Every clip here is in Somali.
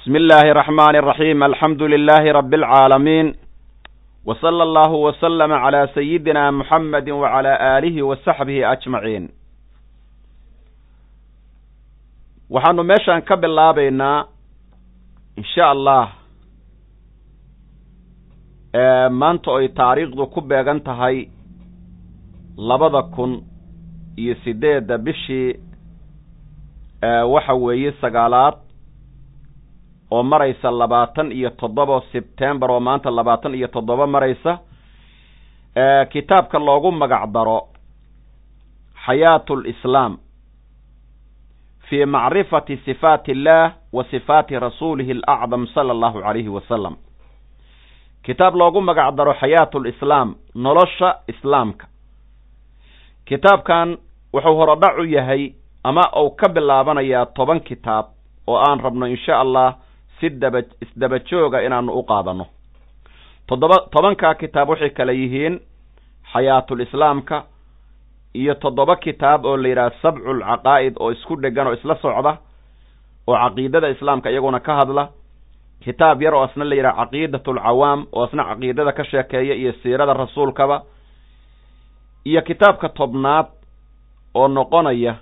بسم الله الرحمن الرحيم الحمد لله رب العالمين وصلى الله وسلم على سيدنا محمد وعلى آله وصحبه أجمعين waxaanu meeshaan ka bilaabaynaa insha allah maanta oy taariikhdu ku beegan tahay labada kun iyo sideedda bishii waxa weeye sagaalaad oo maraysa labaatan iyo toddoba sebtembar oo maanta labaatan iyo toddoba maraysa kitaabka loogu magac daro xayaatu lislaam fi macrifati sifaati illah wa sifaati rasuulihi alacdam sala allahu calayhi wasalam kitaab loogu magac daro xayaatu lislaam nolosha islaamka. Kitaabkan wuxuu horodhac u yahay ama uu ka bilaabanayaa toban kitaab oo aan rabno insha allah si daba isdaba jooga inaanu u qaadano. Toddoba tobankaa kitaab waxay kale yihiin xayaatulislaamka iyo toddoba kitaab oo la yidhaha sabcu lcaqaa'id oo isku dhegan oo isla socda oo caqiidada islaamka iyaguna ka hadla. Kitaab yar oo asna la yidhaha caqiidat alcawaam oo asna caqiidada ka sheekeeya iyo siirada rasuulkaba. Iyo kitaabka tobnaad oo noqonaya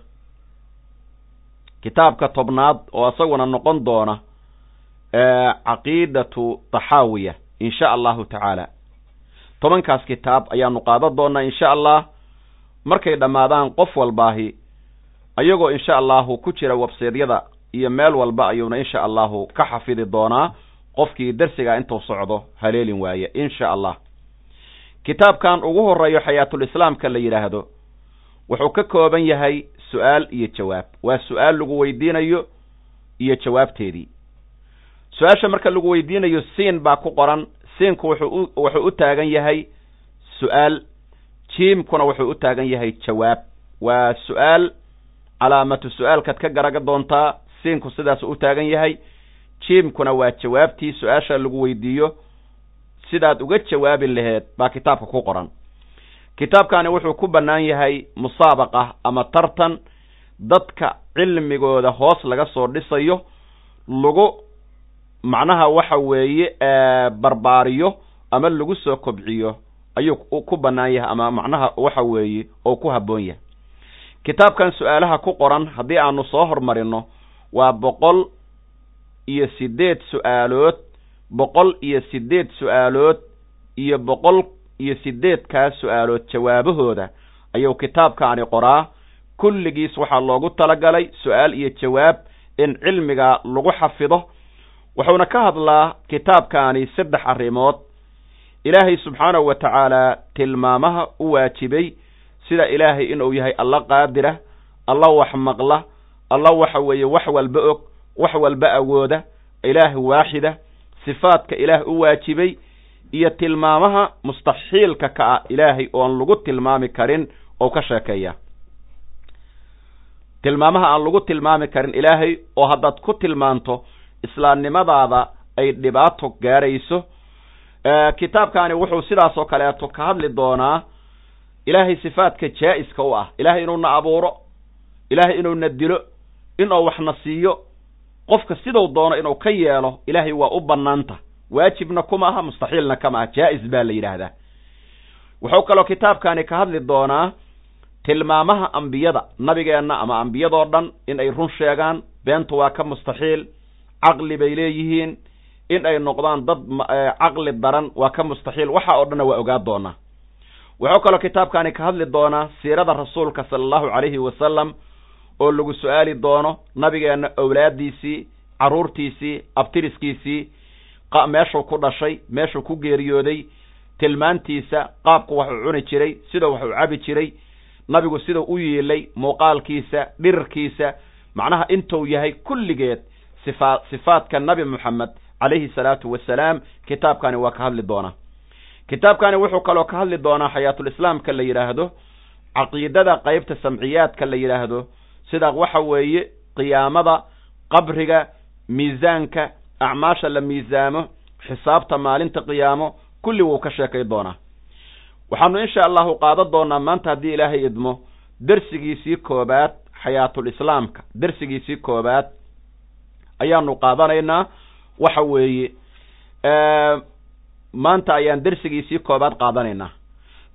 kitaabka tobnaad oo isaguna noqon doona caqiidatu taxaawiya insha allahu tacaala tobankaas kitaab ayaanu qaadan doonaa insha allah markay dhammaadaan qof walbaahi ayagoo insha allahu ku jira websaydyada iyo meel walba ayuuna insha allahu ka xafidi doonaa qofkii dersigaa intuu socdo haleelin waaye insha allah kitaabkan ugu horeeyo xayaatulislaamka la yidhaahdo wuxuu ka kooban yahay su'aal iyo jawaab. Waa su'aal lagu weydiinayo iyo jawaabteedii su'aasha marka lagu weydiinayo siin baa ku qoran. Siinku wuxuu wuxuu u taagan yahay su'aal. Jiimkuna wuxuu u taagan yahay jawaab. Waa su'aal calaamatu su'aalkaad ka garaga doontaa. Siinku sidaas u taagan yahay. Jiimkuna waa jawaabtii su'aasha lagu weydiiyo. Sidaad uga jawaabi laheed baa kitaabka ku qoran. Kitaabkani wuxuu ku bannaan yahay musaabaqa ama tartan. Dadka cilmigooda hoos laga soo dhisayo lagu macnaha waxa weeye barbaariyo ama lagu soo kobciyo ayuu ku bannaan yahay ama macnaha waxa weeye oo ku habboon yahay. Kitaabkan su'aalaha ku qoran haddii aanu soo hormarino waa boqol iyo siddeed su'aalood boqol iyo siddeed su'aalood iyo boqol iyo siddeedkaas su'aalood jawaabahooda ayuu kitaabkaani qoraa. Kulligiis waxaa loogu talagalay su'aal iyo jawaab in cilmiga lagu xafido wuxuuna ka hadlaa kitaabkaani saddex arrimood. Ilaahay subxaanahu wa tacaala tilmaamaha u waajibay sida ilaahay inuu yahay alla qaadira alla wax maqla alla waxa weeye wax walba og wax walba awooda ilaah waaxida sifaadka ilaah u waajibay iyo tilmaamaha mustaxiilka ka ah ilaahay oon lagu tilmaami karin oo ka sheekeeya. Tilmaamaha aan lagu tilmaami karin ilaahay oo haddaad ku tilmaanto islaamnimadaada ay dhibaato gaarayso kitaabkani wuxuu sidaas oo kaleeto ka hadli doonaa ilaahay sifaadka jaa-iska u ah. Ilaahay inuuna abuuro ilaahay inuuna dilo inuu waxna siiyo qofka siduu doono inuu ka yeelo ilaahay waa u bannaanta. Waajibna kuma aha mustaxiilna kama aha. Jaa-is baa la yidhaahdaa. Wuxuu kaloo kitaabkani ka hadli doonaa tilmaamaha ambiyada nabigeenna ama ambiyadoo dhan in ay run sheegaan beentu waa ka mustaxiil caqli bay leeyihiin. In ay noqdaan dad caqli daran waa ka mustaxiil. Waxa oo dhanna waa ogaa doonaa wuxuu kaloo kitaabkani ka hadli doonaa siirada rasuulka sala allahu calayhi wasalam oo lagu su'aali doono nabigeenna owlaadiisii carruurtiisii abtiriskiisii meeshuu ku dhashay meeshuu ku geeriyooday tilmaantiisa qaabku waxuu cuni jiray siduu waxuu cabi jiray nabigu siduu u yiilay muuqaalkiisa dhirirkiisa macnaha intuu yahay kulligeed sifaadka nabi moxamed calayhi salaatu wasalaam kitaabkani waa ka hadli doonaa. Kitaabkani wuxuu kaloo ka hadli doonaa xayaatulislaamka la yidhaahdo caqiidada qeybta samciyaadka la yidhaahdo sida waxa weeye qiyaamada qabriga miisaanka acmaasha la miisaamo xisaabta maalinta qiyaamo kulli wuu ka sheekay doonaa. Waxaanu insha allahu qaadan doonaa maanta haddii ilaahay idmo dersigiisii koobaad xayaatulislaamka dersigiisii koobaad ayaanu qaadanaynaa. Waxa weeye maanta ayaan dersigiisii koobaad qaadanaynaa.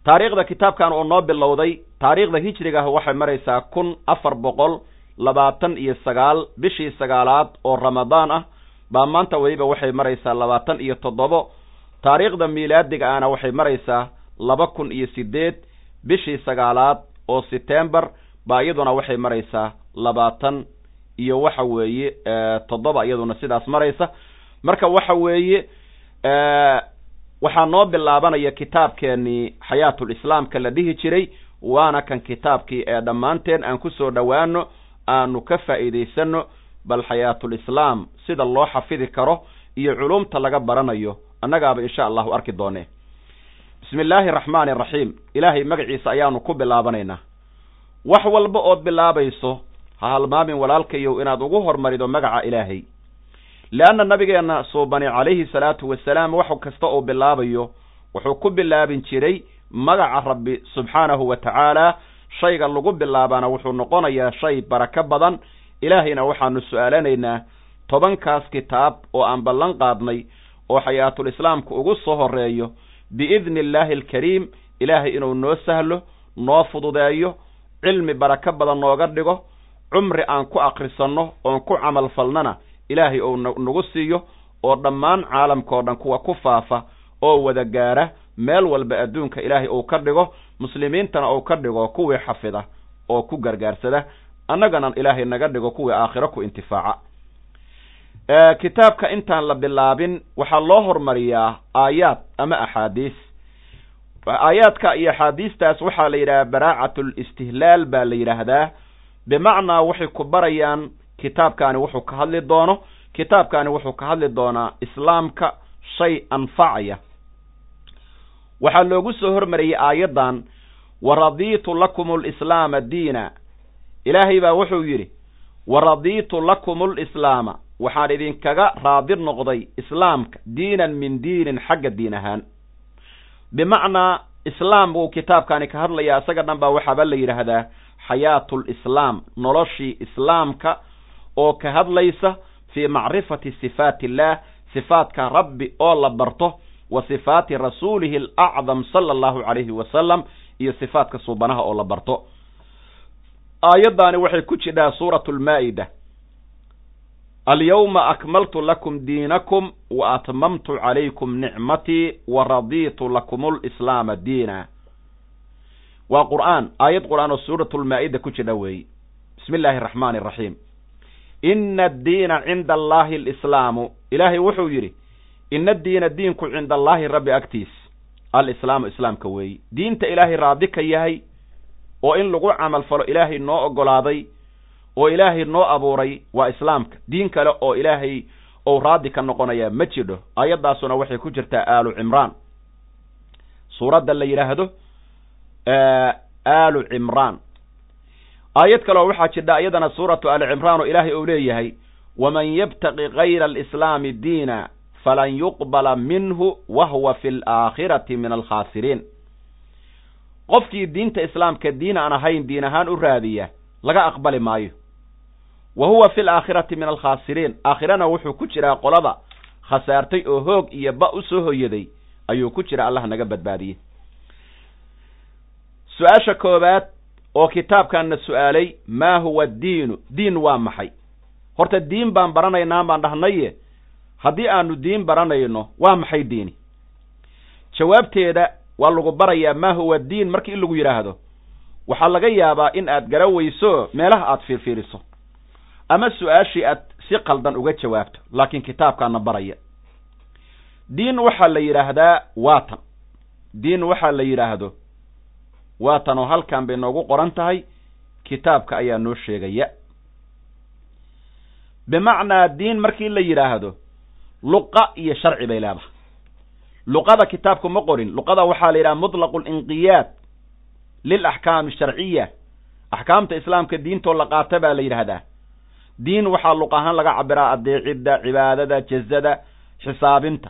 Taariikhda kitaabkan oo noo bilowday taariikhda hijriga ah waxay maraysaa kun afar boqol labaatan iyo sagaal bishii sagaalaad oo ramadaan ah. Baa maanta weliba waxay maraysaa labaatan iyo toddobo. Taariikhda miilaadiga ahna waxay maraysaa laba kun iyo sideed bishii sagaalaad oo setembar baa iyaduna waxay maraysaa labaatan iyo waxa weeye toddoba iyaduna sidaas maraysa. Marka waxa weeye waxaa noo bilaabanaya kitaabkeenii xayaatul islaamka la dhihi jiray waana kan kitaabkii ee dhammaanteen aan ku soo dhowaano aanu ka faa'iidaysano bal xayaatul islaam sida loo xafidi karo iyo culumta laga baranayo annagaaba insha allahu arki doonee bismi illaahi araxmaani araxiim ilaahay magaciisa ayaanu ku bilaabanaynaa. Wax walba ood bilaabayso ha halmaamin walaalkayow inaad ugu hormarido magaca ilaahay. Leanna nabigeenna suubani calayhi salaatu wasalaam wax kasta uu bilaabayo wuxuu ku bilaabin jiray magaca rabbi subxaanahu wa tacaala. Shayga lagu bilaabaana wuxuu noqonayaa shay barako badan. Ilaahayna waxaanu su'aalanaynaa tobankaas kitaab oo aan ballan qaadnay oo xayaatul islaamka ugu soo horeeyo biidni illaahi alkariim ilaahay inuu noo sahlo noo fududeeyo cilmi barako badan nooga dhigo cumri aan ku akrisanno oon ku camal falnana ilaahay ou nagu siiyo oo dhammaan caalamka oo dhan kuwa ku faafa oo wada gaara meel walba adduunka ilaahay uu ka dhigo muslimiintana uu ka dhigo kuwii xafida oo ku gargaarsada annagana ilaahay naga dhigo kuwii aakhiro ku intifaaca. Kitaabka intaan la bilaabin waxaa loo hormariyaa aayaad ama axaadiis. Aayaadka iyo axaadiistaas waxaa la yidhaha baraacatul istihlaal baa la yidhaahdaa bimacnaa waxay ku barayaan kitaabkaani wuxuu ka hadli doono kitaabkaani wuxuu ka hadli doonaa islaamka shay anfacaya. Waxaa loogu soo hormariyey aayaddan waradiitu lakum alislaama diina. Ilaahay baa wuxuu yidhi waradiitu lakum alislaama waxaan idinkaga raadi noqday islaamka diinan min diinin xagga diin ahaan. Bimacnaa islaam buu kitaabkaani ka hadlayaa isaga dhan baa waxaaba la yidhaahdaa xayaatul islaam noloshii islaamka oo ka hadlaysa fii macrifati sifaati illaah sifaatka rabbi oo la barto wa sifaati rasuulihi alacdam sala allahu calayhi wasalam iyo sifaatka suubanaha oo la barto. Aayaddaani waxay ku jidhaa suuratu lmaa'ida alyawma akmaltu lakum diinakum wa atmamtu calaykum nicmatii wa radiitu lakum lislaama diina waa qur'aan aayad qur'aan oo suuratu lmaa'ida ku jidha weeye bismi illaahi araxmaani araxiim ina addiina cinda allaahi alislaamu. Ilaahay wuxuu yidhi ina addiina diinku cinda allaahi rabbi agtiis. Alislaamu islaamka weeye diinta ilaahay raadi ka yahay oo in lagu camal falo ilaahay noo oggolaaday oo ilaahay noo abuuray waa islaamka. Diin kale oo ilaahay ou raadi ka noqonayaa ma jidho. Aayaddaasuna waxay ku jirtaa aalu cimraan. Suuradda la yidhaahdo aalu cimraan aayad kaleo waxaa jidha iyadana suuratu aali cimraan oo ilaahay uu leeyahay waman yabtaqi gayra alislaami diina falan yuqbala minhu wa huwa fi alaakhirati min alkhaasiriin qofkii diinta islaamka diin aan ahayn diin ahaan u raadiya laga aqbali maayo wa huwa fi alaakhirati min alkhaasiriin aakhirana wuxuu ku jiraa qolada khasaartay oo hoog iyo ba u soo hoyaday ayuu ku jira allah naga badbaadiyey su'aasha koowaad oo kitaabkanna su'aalay maa huwa diinu? Diin waa maxay? Horta diin baan baranaynaa baan dhahnaye haddii aanu diin baranayno waa maxay diini? Jawaabteeda waa lagu barayaa maa huwa diin? Markii in lagu yidhaahdo waxaa laga yaabaa in aad gara weyso meelaha aad fiirfiiriso ama su'aashii aad si qaldan uga jawaabto laakiin kitaabkaana baraya. Diin waxaa la yidhaahdaa waatan. Diin waxaa la yidhaahdo waatan oo halkan bay noogu qoran tahay kitaabka ayaa noo sheegaya. Bimacnaa diin markii la yidhaahdo luqa iyo sharci bay leedahay. Luqada kitaabku ma qorin. Luqada waxaa la yidhaha mutlaqu linqiyaad lilaxkaami sharciya axkaamta islaamka diintoo la qaata baa la yidhaahdaa diin waxaa luq ahaan laga cabiraa adeecidda cibaadada jazada xisaabinta.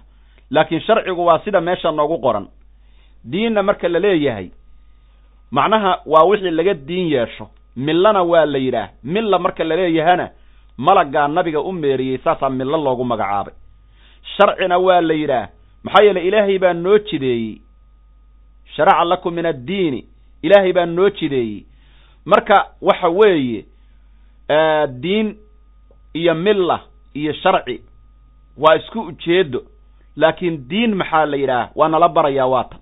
Laakiin sharcigu waa sida meesha noogu qoran. Diinna marka la leeyahay macnaha waa wixii laga diin yeesho. Millana waa la yidhaah. Milla marka la leeyahana malaggaa nabiga u meeriyey saasaa millo loogu magacaabay. Sharcina waa la yidhaah. Maxaa yeele ilaahay baa noo jideeyey. Sharaca lakum min addiini ilaahay baa noo jideeyey. Marka waxa weeye diin iyo milla iyo sharci waa isku ujeedo laakiin diin maxaa la yidhaah? Waa nala barayaa waatan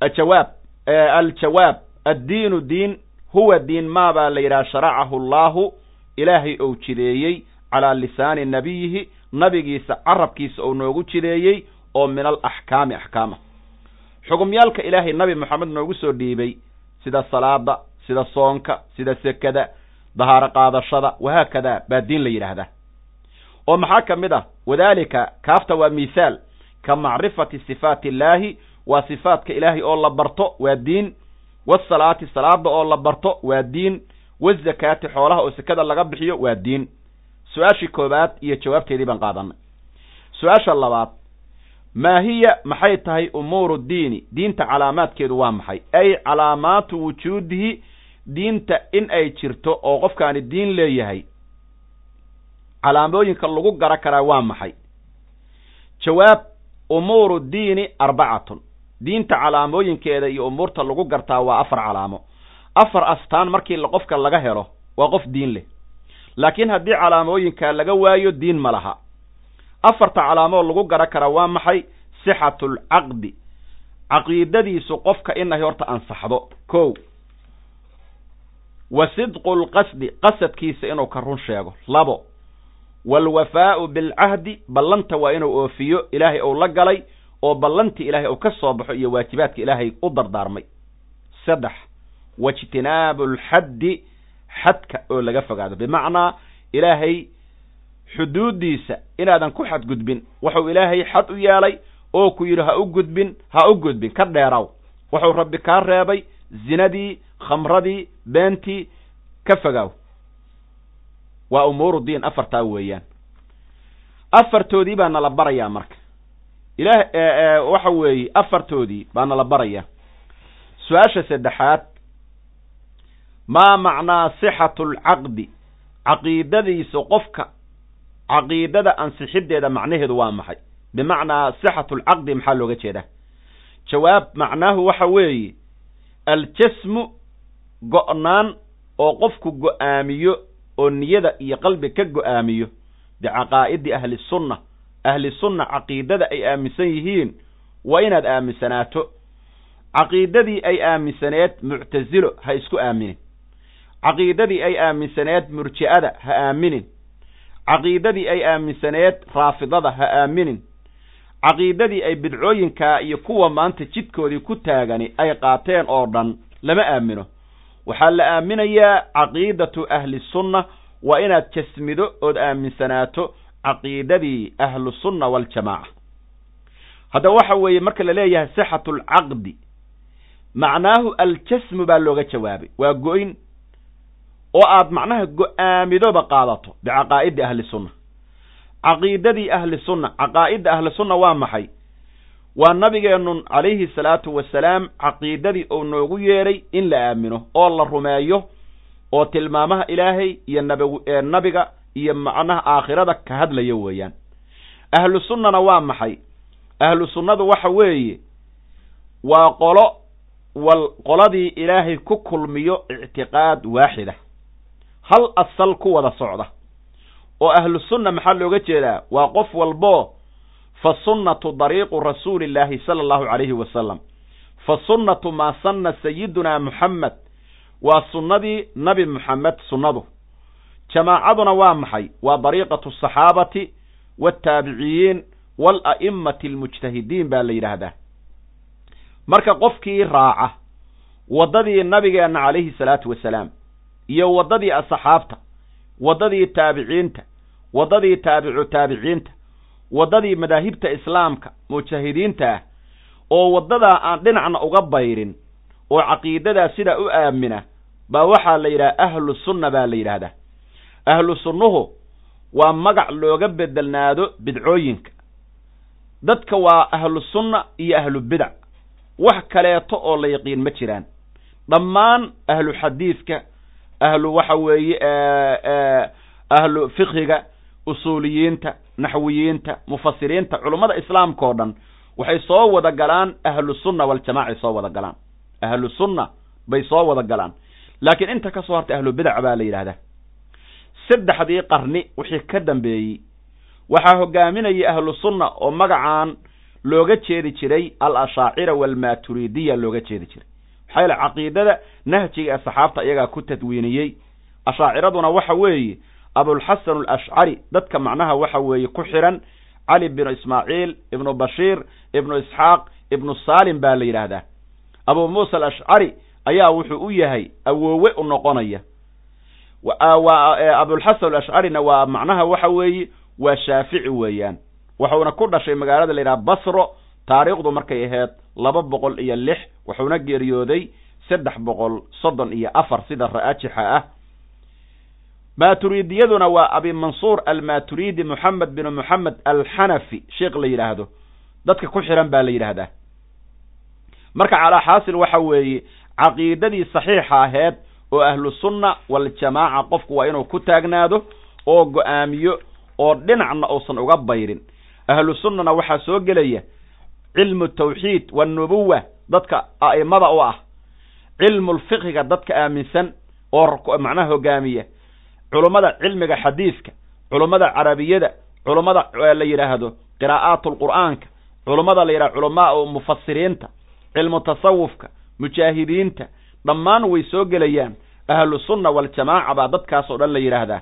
ajawaab aljawaab addiinu diin huwa diin maa baa la yidhaha sharacahu allaahu ilaahay ou jideeyey calaa lisaani nabiyihi nabigiisa carabkiisa ou noogu jideeyey oo min al axkaami axkaama. Xugumyaalka ilaahay nabi moxamed noogu soo dhiibay sida salaada sida soonka sida sekada dahaaro qaadashada wahaakada baa diin la yidhaahdaa. Oo maxaa ka mid ah? Wadaalika kaafta waa mithaal ka macrifati sifaati illaahi waa sifaatka ilaahay oo la barto waa diin. Wasalaati salaada oo la barto waa diin. Wazakaati xoolaha oo sekada laga bixiyo waa diin. Su'aashii koobaad iyo jawaabteedii baan qaadanay. Su'aasha labaad maa hiya? Maxay tahay umuuru diini? Diinta calaamaadkeedu waa maxay? Ay calaamaatu wujuudihi diinta in ay jirto oo qofkaani diin leeyahay. Calaamooyinka lagu gara karaa waa maxay? Jawaab umuuru diini arbacatun diinta calaamooyinkeeda iyo umuurta lagu gartaa waa afar calaamo. Afar astaan markii qofka laga helo waa qof diin leh. Laakiin haddii calaamooyinkaa laga waayo diin ma laha. Afarta calaamoo lagu gara karaa waa maxay? Sixatulcaqdi caqiidadiisu qofka inay horta ansaxdo. Kow. Wa sidqu lqasdi qasadkiisa inuu ka run sheego. Labo. Waalwafaa'u bilcahdi ballanta waa inuu oofiyo. Ilaahay ou la galay oo ballantii ilaahay uu ka soo baxo iyo waajibaadka ilaahay u dardaarmay. Saddex waijtinaabu alxaddi xadka oo laga fogaado. Bimacnaa ilaahay xuduuddiisa inaadan ku xadgudbin wuxuu ilaahay xad u yeelay oo ku yidhi ha u gudbin ha u gudbin ka dheeraw. Wuxuu rabbi kaa reebay zinadii khamradii beentii ka fogaaw waa umuuru diin afartaa weeyaan. Afartoodii baa nala barayaa marka ilaah waxa weeye afartoodii baa nala barayaa su'aasha saddexaad maa macnaa sixatu alcaqdi caqiidadiisa qofka caqiidada ansixiddeeda macnaheedu waa maxay? Bimacnaa sixatu alcaqdi maxaa looga jeedaa? Jawaab macnaahu waxa weeye aljasmu go'naan oo qofku go'aamiyo oo niyada iyo qalbi ka go'aamiyo bicaqaa'idi ahli sunna ahli sunna caqiidada ay aaminsan yihiin waa inaad aaminsanaato caqiidadii ay aaminsaneed muctasilo ha isku aaminin caqiidadii ay aaminsaneed murji'ada ha aaminin caqiidadii ay aaminsaneed raafidada ha aaminin caqiidadii ay bidcooyinkaa iyo kuwa maanta jidkoodii ku taagani ay qaateen oo dhan lama aamino waxaa la aaminayaa caqiidatu ahli sunna waa inaad jasmido ood aaminsanaato caqiidadii ahlu sunna waljamaaca haddaba waxa weeye marka la leeyahay sixatu alcaqdi macnaahu aljasmu baa looga jawaabay. Waa go-in oo aad macnaha go'aamidoba qaadato bicaqaa'idi ahli sunna. Caqiidadii ahli sunna caqaa'idda ahli sunna waa maxay? Waa nabigeennu calayhi salaatu wasalaam caqiidadii uu noogu yeedhay in la aamino oo la rumeeyo oo tilmaamaha ilaahay iyo nab nabiga iyo macnaha aakhirada ka hadlaya weeyaan. Ahlu sunnana waa maxay? Ahlu sunnadu waxa weeye waa qolo wal qoladii ilaahay ku kulmiyo ictiqaad waaxida. Hal asal ku wada socda. Oo ahlu sunna maxaa looga jeedaa? Waa qof walbo fa sunnatu dariiqu rasuuli illaahi sala allahu calayhi wasalam fa sunnatu maa sanna sayidunaa muxamed waa sunnadii nabi muxamed sunnadu jamaacaduna waa maxay? Waa dariiqatu asaxaabati waaltaabiciyiin waala'immati almujtahidiin baa la yidhaahdaa. Marka qofkii raaca waddadii nabigeenna calayhi salaatu wasalaam iyo waddadii asxaabta waddadii taabiciinta waddadii taabicu taabiciinta waddadii madaahibta islaamka mujtahidiinta ah oo waddadaa aan dhinacna uga bayrin oo caqiidadaa sidaa u aamina baa waxaa la yidhaha ahlu sunna baa la yidhaahdaa ahlu sunnuhu waa magac looga bedelnaado bidcooyinka. Dadka waa ahlu sunna iyo ahlu bidac wax kaleeto oo la yaqiin ma jiraan. Dhammaan ahlu xadiidka ahlu waxa weeye ahlu fiqhiga usuuliyiinta naxwiyiinta mufasiriinta culummada islaamka oo dhan waxay soo wada galaan ahlusunna waljamacay soo wada galaan. Ahlusunna bay soo wada galaan. Laakiin inta ka soo hartay ahlubidac baa la yidhahdaa saddexdii qarni wixii ka dambeeyey. Waxaa hogaaminayay ahlusunna oo magacaan looga jeedi jiray al ashaacira waalmaturidiya looga jeedi jiray. Maxaa yaele caqiidada nahjiga ee saxaabta iyagaa ku tadwiiniyey. Ashaaciraduna waxa weeye abulxasan alashcari dadka macnaha waxa weeye ku xiran cali binu ismaaciil ibnu bashiir ibnu isxaaq ibnu salim baa la yidhaahdaa. Abu muusa alashcari ayaa wuxuu u yahay awoowe u noqonaya abulxasan alashcarina waa macnaha waxa weeye waa shaafici weeyaan. Wuxuuna ku dhashay magaalada la yidhaha basro taariikhdu markay ahayd laba boqol iyo lix wuxuuna geeriyooday saddex boqol soddon iyo afar sida ra'ajixa ah. Maturidiyaduna waa abi mansuur almaturidi moxamed binu moxamed alxanafi sheikh la yidhaahdo. Dadka ku xiran baa la yidhaahdaa. Marka calaa xaasil waxa weeye caqiidadii saxiixa aheed oo ahlu sunna waljamaaca qofku waa inuu ku taagnaado oo go'aamiyo oo dhinacna uusan uga bayrin. Ahlu sunnana waxaa soo gelaya cilmu tawxiid waannubuwa dadka a'imada u ah. Cilmu lfiqhiga dadka aaminsan oo macnaha hogaamiya. Culummada cilmiga xadiidka culummada carabiyada culummada la yidhaahdo qiraa'aat lqur'aanka culummada la yidhahdo culamaa mufasiriinta cilmu tasawufka mujaahidiinta dhammaan way soo gelayaan. Ahlu sunna waljamaaca baa dadkaas oo dhan la yidhaahdaa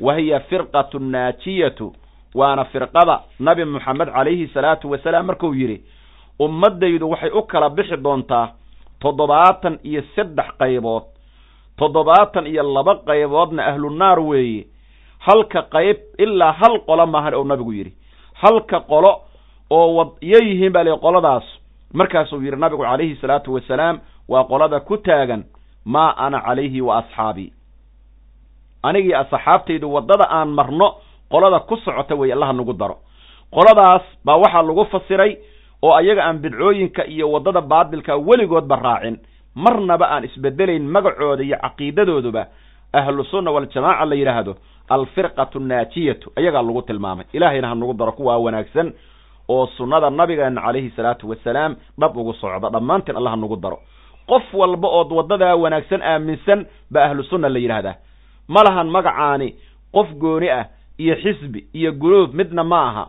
wa hiya firqatu naajiyatu waana firqada nabi moxamed calayhi salaatu wasalaam markuu yidhi ummaddaydu waxay u kala bixi doontaa toddobaatan iyo saddex qaybood. Toddobaatan iyo laba qayboodna ahlu naar weeye halka qayb ilaa hal qolo maahan oo nabigu yidhi. Halka qolo oo wad iyo yihiin baa li qoladaas. Markaasuu yidhi nabigu calayhi salaatu wasalaam waa qolada ku taagan maa ana calayhi wa asxaabii anigii asxaabtaydu waddada aan marno qolada ku socota weeye allaha nagu daro. Qoladaas baa waxaa lagu fasiray oo ayaga aan bidcooyinka iyo waddada baadilka weligoodba raacin. Marnaba aan isbedelayn magacooda iyo caqiidadooduba ahlu sunna waljamaaca la yidhaahdo alfirqatu naajiyatu ayagaa lagu tilmaamay. Ilaahayna ha nagu daro kuwaa wanaagsan oo sunnada nabigeena calayhi salaatu wasalaam dhab ugu socda. Dhammaanteen allah nagu daro qof walba ood waddadaa wanaagsan aaminsan baa ahlu sunna la yidhaahdaa. Ma lahan magacaani qof gooni ah iyo xisbi iyo guruub midna ma aha.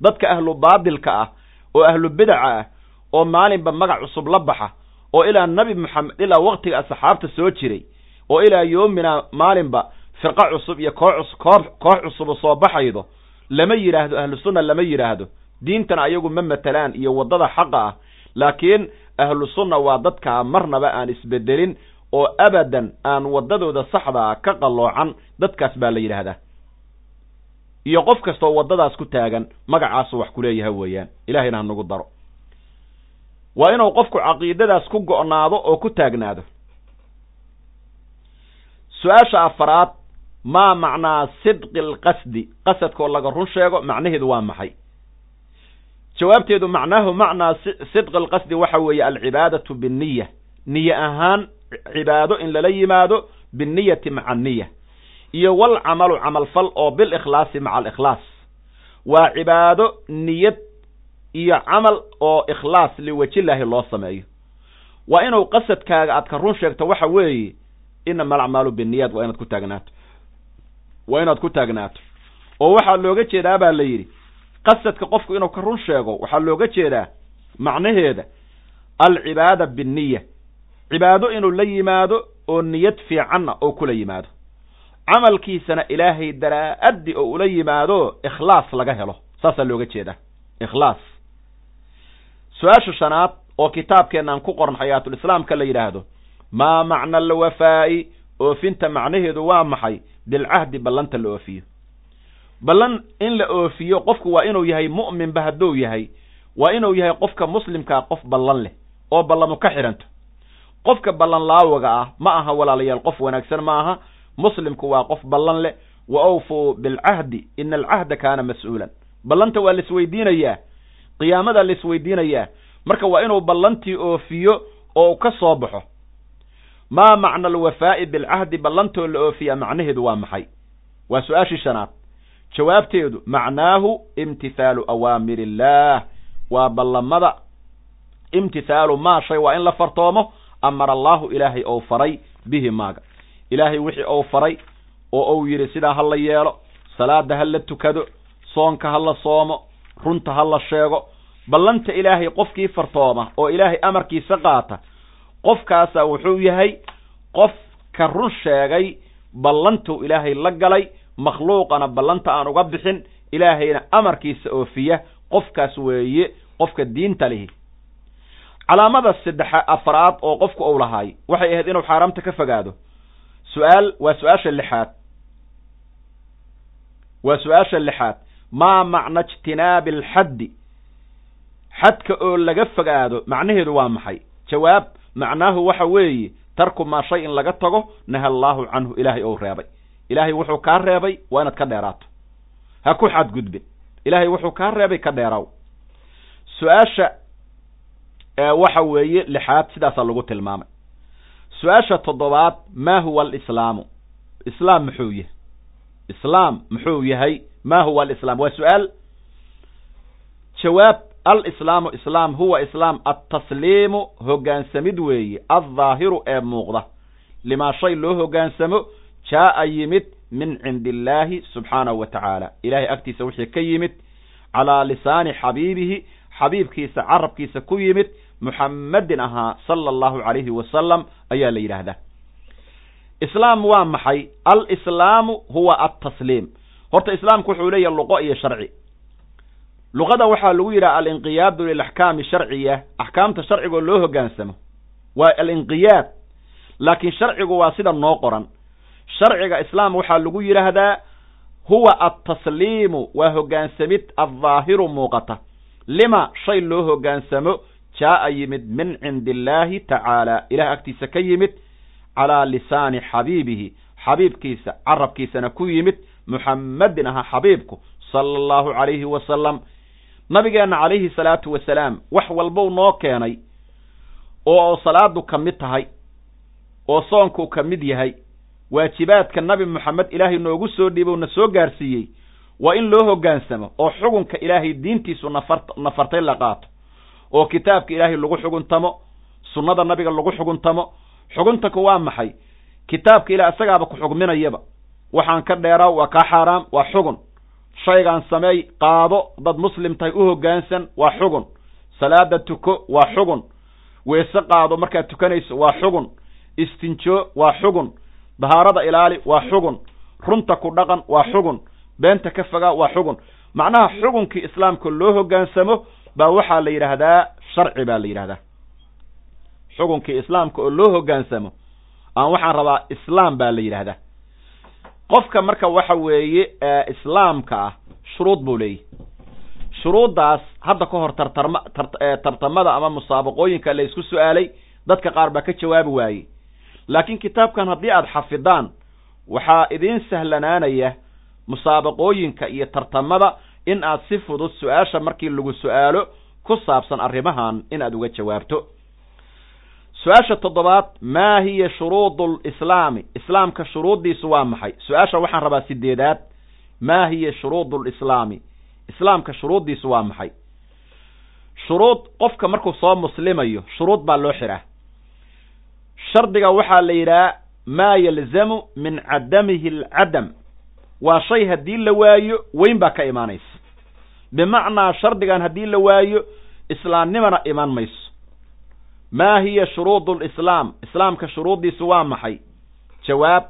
Dadka ahlu baadilka ah oo ahlu bidaca ah oo maalinba magac cusub la baxa oo ilaa nabi moxamed ilaa waktiga asxaabta soo jiray oo ilaa yoomina maalinba firqa cusub iyo koox koox koox cusubu soo baxaydo lama yidhaahdo ahlu sunna lama yidhaahdo. Diintana ayagu ma matelaan iyo waddada xaqa ah laakiin ahlu sunna waa dadkaa marnaba aan isbedelin oo abadan aan waddadooda saxdaa ka qalloocan dadkaas baa la yidhaahdaa. Iyo qof kastoo waddadaas ku taagan magacaasu wax kuleeyaha weeyaan. Ilahayna ha nagu daro. Waa inuu qofku caqiidadaas ku go'naado oo ku taagnaado. Su'aasha afaraad maa macnaa sidqi alqasdi qasadkoo laga run sheego macnaheedu waa maxay jawaabteedu macnaahu macnaa sidqi alqasdi waxa weeye alcibaadatu binniya niye ahaan cibaado in lala yimaado binniyati maca aniya iyo walcamalu camalfal oo bilikhlaasi maca alikhlaas. Waa cibaado niyad iyo camal oo ikhlaas liwajillaahi loo sameeyo. Waa inuu qasadkaaga aad ka run sheegto waxa weeye inama alacmaalu binniyaat waa inaad ku taagnaato waa inaad ku taagnaato oo waxaa looga jeedaa baa la yidhi qasadka qofku inuu ka run sheego waxaa looga jeedaa macnaheeda alcibaada binniya cibaado inuu la yimaado oo niyad fiicanna oo kula yimaado. Camalkiisana ilaahay daraa-addi oo ula yimaado ikhlaas laga helo. Saasaa looga jeedaa ikhlaas. Su'aasha shanaad oo kitaabkeenaan ku qoran xayaatulislaamka la yidhaahdo maa macna alwafaa'i? Oofinta macnaheedu waa maxay? Bilcahdi ballanta la oofiyo ballan in la oofiyo qofku waa inuu yahay mu'minba hadduu yahay waa inuu yahay qofka muslimkaa qof ballan leh oo ballamo ka xidhanto qofka ballan laawaga ah ma aha walaalayaal qof wanaagsan ma aha muslimku waa qof ballan leh. Wa awfuu bilcahdi ina alcahda kaana mas'uulan. Ballanta waa laisweydiinayaa qiyaamadaa laisweydiinayaa marka waa inuu ballantii oofiyo oo ka soo baxo. Maa macna alwafaa'i bilcahdi ballantoo la oofiyaa macnaheedu waa maxay? Waa su'aashii shanaad jawaabteedu macnaahu imtithaalu awaamir illaah waa ballamada imtithaalu maa shay waa in la fartoomo amara allaahu ilaahay ou faray bihi maaga. Ilaahay wixii ou faray oo uu yidhi sidaa ha la yeelo salaada ha la tukado soonka ha la soomo runta ha la sheego ballanta ilaahay qofkii fartooma oo ilaahay amarkiisa qaata qofkaasaa wuxuu yahay qof ka run sheegay ballantuu ilaahay la galay makhluuqana ballanta aan uga bixin ilaahayna amarkiisa oofiya qofkaas weeye qofka diinta lihi. Calaamada saddexa afraad oo qofku uu lahaay waxay ahayd inuu xaaraamta ka fogaado. Su'aal waa su'aasha lixaad. Waa su'aasha lixaad. Maa macna ijtinaabi alxaddi xadka oo laga fogaado macnaheedu waa maxay? Jawaab macnaahu waxa weeye tarku maa shay in laga tago naha allaahu canhu ilaahay ou reebay ilaahay wuxuu kaa reebay waa inaad ka dheeraato. Ha ku xadgudbin. Ilaahay wuxuu kaa reebay ka dheeraaw. Su'aasha waxa weeye lixaad sidaasaa lagu tilmaamay. Su'aasha toddobaad ma huwa alislaamu? Islaam muxuu yahay? Islaam muxuu yahay ma huwa alislaam? Waa su'aal? Jawaab alislaamu islaam huwa islaam. Altasliimu hoggaansamid weeye. Aldaahiru ee muuqda. Limaa shay loo hoggaansamo jaa'a yimid min cindi illaahi subxaanahu wa tacaala. Ilahay agtiisa wixii ka yimid calaa lisaani xabiibihi xabiibkiisa carabkiisa ku yimid muxammadin ahaa sala allahu calayhi wasalam ayaa la yidhaahdaa. Islaam waa maxay? Alislaamu huwa altasliim horta islaamku wuxuu leeyahay luqo iyo sharci. Luqada waxaa lagu yidhaha alinqiyaadu lilaxkaami sharciya. Axkaamta sharcigoo loo hoggaansamo waa alinqiyaad. Laakiin sharcigu waa sida noo qoran sharciga islaam waxaa lagu yidhaahdaa huwa altasliimu waa hoggaansamid aldaahiru muuqata. Lima shay loo hoggaansamo jaa'a yimid min cindi illaahi tacaala. Ilaah agtiisa ka yimid calaa lisaani xabiibihi. Xabiibkiisa carabkiisana ku yimid muxammadin ahaa xabiibku sala allahu calayhi wasalam nabigeenna calayhi salaatu wasalaam wax walbou noo keenay oo salaadu ka mid tahay oo soonku ka mid yahay waajibaadka nabi moxamed ilaahay noogu soo dhiibow na soo gaarsiiyey waa in loo hoggaansamo oo xugunka ilaahay diintiisu nafar nafartay la qaato oo kitaabka ilaahay lagu xuguntamo sunnada nabiga lagu xuguntamo xuguntaku waa maxay? Kitaabka ilaah isagaaba ku xugminayaba. Waxaan ka dheeraa waa kaa xaaraam waa xugun shaygaan sameey qaado dad muslim tahay u hoggaansan waa xugun salaada tuko waa xugun weese qaado markaad tukanayso waa xugun istinjoo waa xugun dahaarada ilaali waa xugun runta ku dhaqan waa xugun beenta ka fogaa waa xugun. Macnaha xugunkii islaamka loo hoggaansamo baa waxaa la yidhaahdaa sharci baa la yidhahdaa xugunkii islaamka oo loo hoggaansamo aan waxaan rabaa islaam baa la yidhaahdaa. Qofka marka waxa weeye islaamka ah shuruud buu leeyahy shuruuddaas hadda ka hor tartarma tartamada ama musaabaqooyinka la isku su'aalay dadka qaar baa ka jawaabi waayey laakiin kitaabkan haddii aada xafidaan waxaa idiin sahlanaanaya musaabaqooyinka iyo tartamada in aad si fudud su'aasha markii lagu su'aalo ku saabsan arrimahan in aad uga jawaabto. Su'aasha toddobaad maa hiya shuruudu lislaami islaamka shuruuddiisu waa maxay? Su'aasha waxaan rabaa sideedaad. Maa hiya shuruudu lislaami islaamka shuruuddiisu waa maxay? Shuruud qofka markuu soo muslimayo shuruud baa loo xiraa shardiga waxaa la yidhaha maa yalzamu min cadamihi alcadam. Waa shay haddii la waayo weyn baa ka imaanaysa. Bimacnaa shardigan haddii la waayo islaamnimana imaan mayso. Maa hiya shuruudu lislaam islaamka shuruuddiisu waa maxay? Jawaab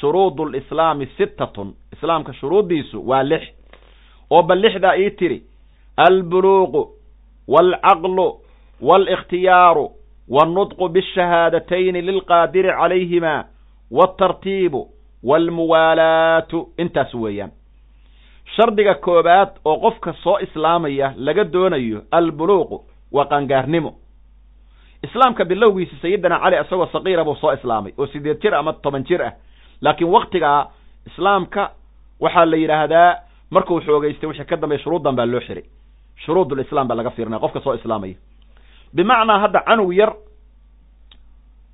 shuruudu lislaami sittatun. Islaamka shuruuddiisu waa lix. Oo bal lixdaa ii tiri albuluuqu waalcaqlu waalikhtiyaaru wاlnudqu biاshahaadatayn lilqaadiri calayhima wاltartiibu wاlmuwaalaatu intaas weeyaan shardiga koobaad oo qofka soo islaamaya laga doonayo albuluuqu waa qaangaarnimo islaamka bilowgiisa sayidina cali isagoo saqiira buu soo islaamay oo sideed jir ama toban jir ah laakiin waktigaa islaamka waxaa la yidhaahdaa markuu xoogeystay wixii ka dambeya shuruuddan baa loo xiray shuruud lislaam baa laga fiirinaya qofka soo islaamaya bimacnaa hadda canug yar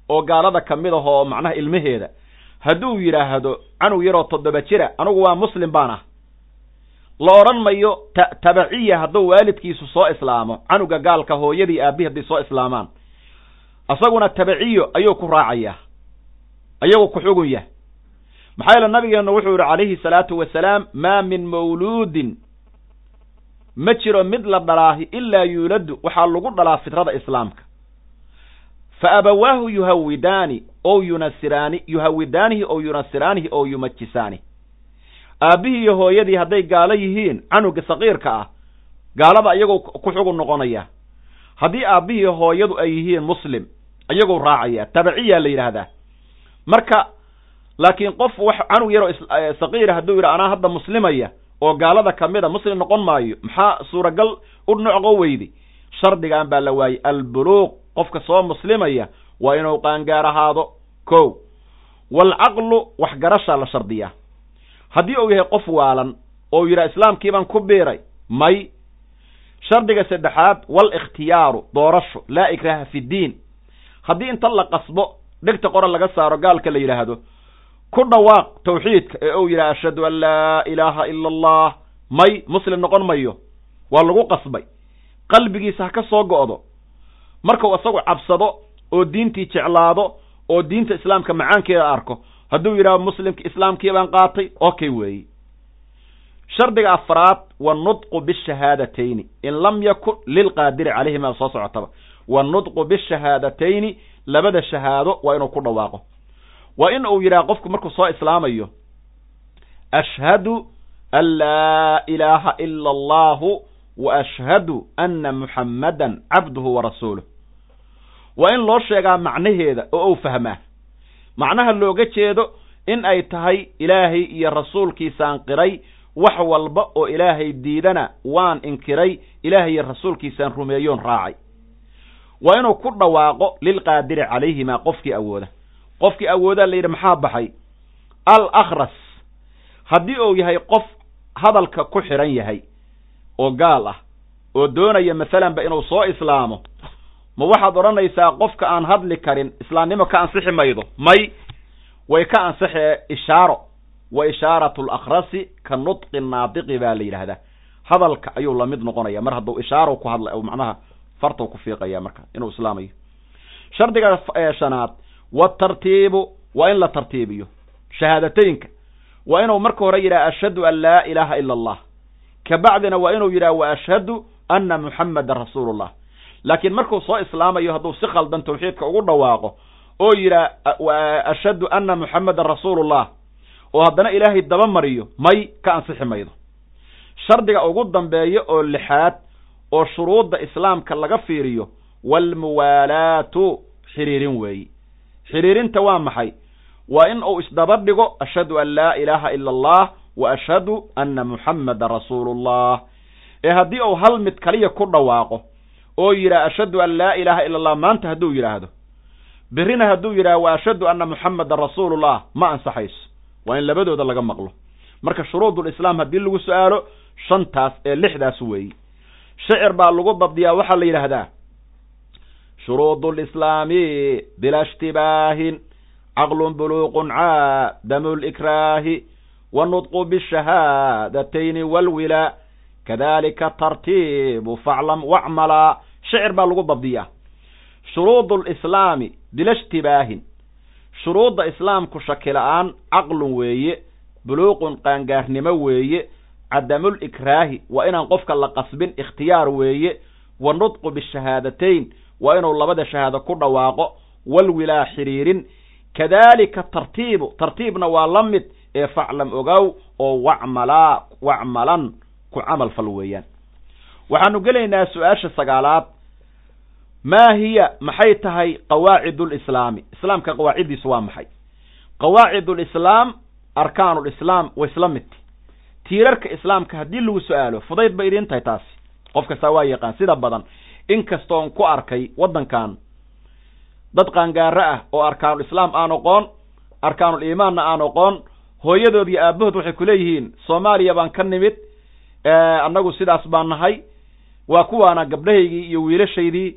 oo gaalada ka mid ah oo macnaha ilmaheeda hadduu yidhaahdo canug yaroo toddoba jira anigu waa muslim baan ah. La odhan mayo ta tabaciya hadduu waalidkiisu soo islaamo canuga gaalka hooyadii aabihi hadday soo islaamaan. Isaguna tabaciyo ayuu ku raacayaa ayagu ku xugun yah maxaa yeele nabigeenu wuxuu yihi calayhi salaatu wasalaam maa min mawluudin ma jiro mid la dhalaahi ilaa yuuladu waxaa lagu dhalaa fitrada islaamka. Fa abawaahu yuhawidaani ow yunasiraani yuhawidaanihi ow yunasiraanihi ow yumajisaani. Aabbihii iyo hooyadii hadday gaalo yihiin canuga saqiirka ah gaalada iyagoo ku xugun noqonaya. Haddii aabbihii hooyadu ay yihiin muslim iyagoo raacaya tabaciyaa la yidhaahdaa. Marka laakiin qof wax canug yaroo saqiira hadduu yidhi anaa hadda muslimaya oo gaalada kamida muslim noqon maayo maxaa suuragal u noqo weydi? Shardigan baa la waayey albuluuq qofka soo muslimaya waa inuu qaangaar ahaado ko waalcaqlu waxgarashaa la shardiyaa. Haddii uu yahay qof waalan oo yidhaha islaamkiibaan ku biiray may. Shardiga saddexaad walikhtiyaaru doorasho laa ikraha fi ddiin haddii inta la qasbo dhegta qora laga saaro gaalka la yidhaahdo ku dhawaaq tawxiidka ee uu yidhaha ashhadu an laa ilaaha ila allah may muslim noqon mayo. Waa lagu qasbay. Qalbigiisa ha ka soo go'do. Markuu isagu cabsado oo diintii jeclaado oo diinta islaamka macaankeeda arko hadduu yidhaho muslimka islaamkii baan qaatay okay weeyi. Shardiga afraad wanudqu bishahaadatayn in lam yakun lilqaadiri calayhima soo socotaba. Wanudqu bishahaadatayni labada shahaado waa inuu ku dhawaaqo waa in uu yidhaha qofku markuu soo islaamayo ashhadu an laa ilaaha ila allahu wa ashhadu anna muxammadan cabduhu wa rasuuluh. Waa in loo sheegaa macnaheeda oo uu fahmaa. Macnaha looga jeedo in ay tahay ilaahay iyo rasuulkiisaan qiray wax walba oo ilaahay diidana waan inkiray ilaahay iyo rasuulkiisaan rumeeyoon raacay. Waa inuu ku dhawaaqo lilqaadiri calayhima qofkii awooda qofkii awoodaa la yidhi maxaa baxay? Al akhras haddii uu yahay qof hadalka ku xidhan yahay oo gaal ah oo doonaya masalanba inuu soo islaamo ma waxaad odhanaysaa qofka aan hadli karin islaamnimo ka ansixi maydo? May. Way ka ansixee ishaaro. Wa ishaaratu lakhrasi ka nudqi naadiqi baa la yidhaahdaa. Hadalka ayuu la mid noqonaya. Mar hadduu ishaaro ku hadla macnaha fartau ku fiiqaya marka inuu islaamayo. Shardiga shanaad watartiibu waa in la tartiibiyo. Shahaadateynka waa inuu marka hore yidhaha ashhadu an laa ilaaha ila allah. Kabacdina waa inuu yidhaha wa ashhadu anna muxammadan rasuulullah. Laakiin markuu soo islaamayo hadduu si khaldan tawxiidka ugu dhawaaqo oo yidhaha ashhadu anna muxammadan rasuulullah oo haddana ilaahay daba mariyo may ka ansixi maydo. Shardiga ugu dambeeyo oo lixaad oo shuruudda islaamka laga fiiriyo waalmuwaalaatu xiriirin weeyi xiriirinta waa maxay? Waa in uu isdaba dhigo ashhadu an laa ilaaha ila allah wa ashhadu anna muxammadan rasuulullah. Ee haddii uu hal mid kaliya ku dhawaaqo oo yidhaha ashhadu an laa ilaaha ila allah maanta hadduu yidhaahdo. Berrina hadduu yidhaha wa ashhadu anna muxammadan rasuulullah ma ansaxayso. Waa in labadooda laga maqlo. Marka shuruudulislaam haddii lagu su'aalo shantaas ee lixdaas weeyi. Shicir baa lagu dabdiyaa waxaa la yidhaahdaa shuruudu lislaami bila ishtibaahin caqlun buluuqun caadamu likraahi wanudqu bishahaadatayn walwilaa kadalika tartiibu faclam wacmalaa shicir baa lagu dabdiyaa shuruudu lislaami bila ishtibaahin shuruudda islaamku shaki la'aan caqlun weeye buluuqun qaangaarnimo weeye cadamulikraahi waa inaan qofka la qasbin ikhtiyaar weeye wa nudqu bishahaadatayn waa inuu labada shahaado ku dhawaaqo walwilaa xiriirin. Kadalika tartiibu tartiibna waa la mid ee faclam ogow oo wacmalaa wacmalan ku camal fal weeyaan. Waxaanu gelaynaa su'aasha sagaalaad. Maa hiya? Maxay tahay qawaacidulislaami islaamka qawaaciddiisu waa maxay? Qawaacidulislaam arkaanulislaam way isla midti. Tiirarka islaamka haddii lagu su'aalo fudayd bay idiin tahay taasi. Qof kastaa waa yaqaan sida badan inkastoon ku arkay waddankan. Dad qaangaaro ah oo arkaanulislaam aan oqoon arkaanul iimaanna aan oqoon hooyadood iyo aabahood waxay ku leeyihiin soomaaliya baan ka nimid annagu sidaas baan nahay. Waa kuwaana gabdhahaygii iyo wiilashaydii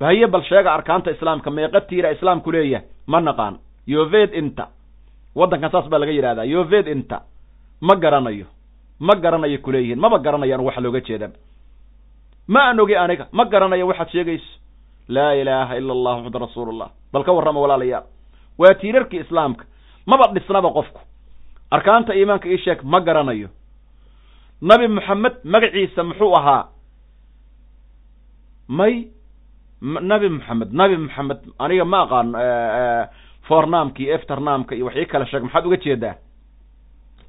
haye bal sheega arkaanta islaamka meeqa tiira islaamku leeyahay ma naqaan. Yoved inta waddankan saas baa laga yidhahdaa yoved inta ma garanayo ma garanayo kuleeyihiin maba garanayaan waxa looga jeedaba ma aan ogi aniga ma garanayo waxaad sheegayso laa ilaaha ila allah maxamad rasuulullah. Bal ka warrama walaalayaal waa tiirarkii islaamka. Maba dhisnaba qofku. Arkaanta iimaanka ii sheeg ma garanayo. Nabi moxamed magaciisa muxuu ahaa? May nabi moxamed nabi moxamed aniga ma aqaan fornaamka iyo efternaamka iyo wax ii kala sheeg maxaad uga jeedaa?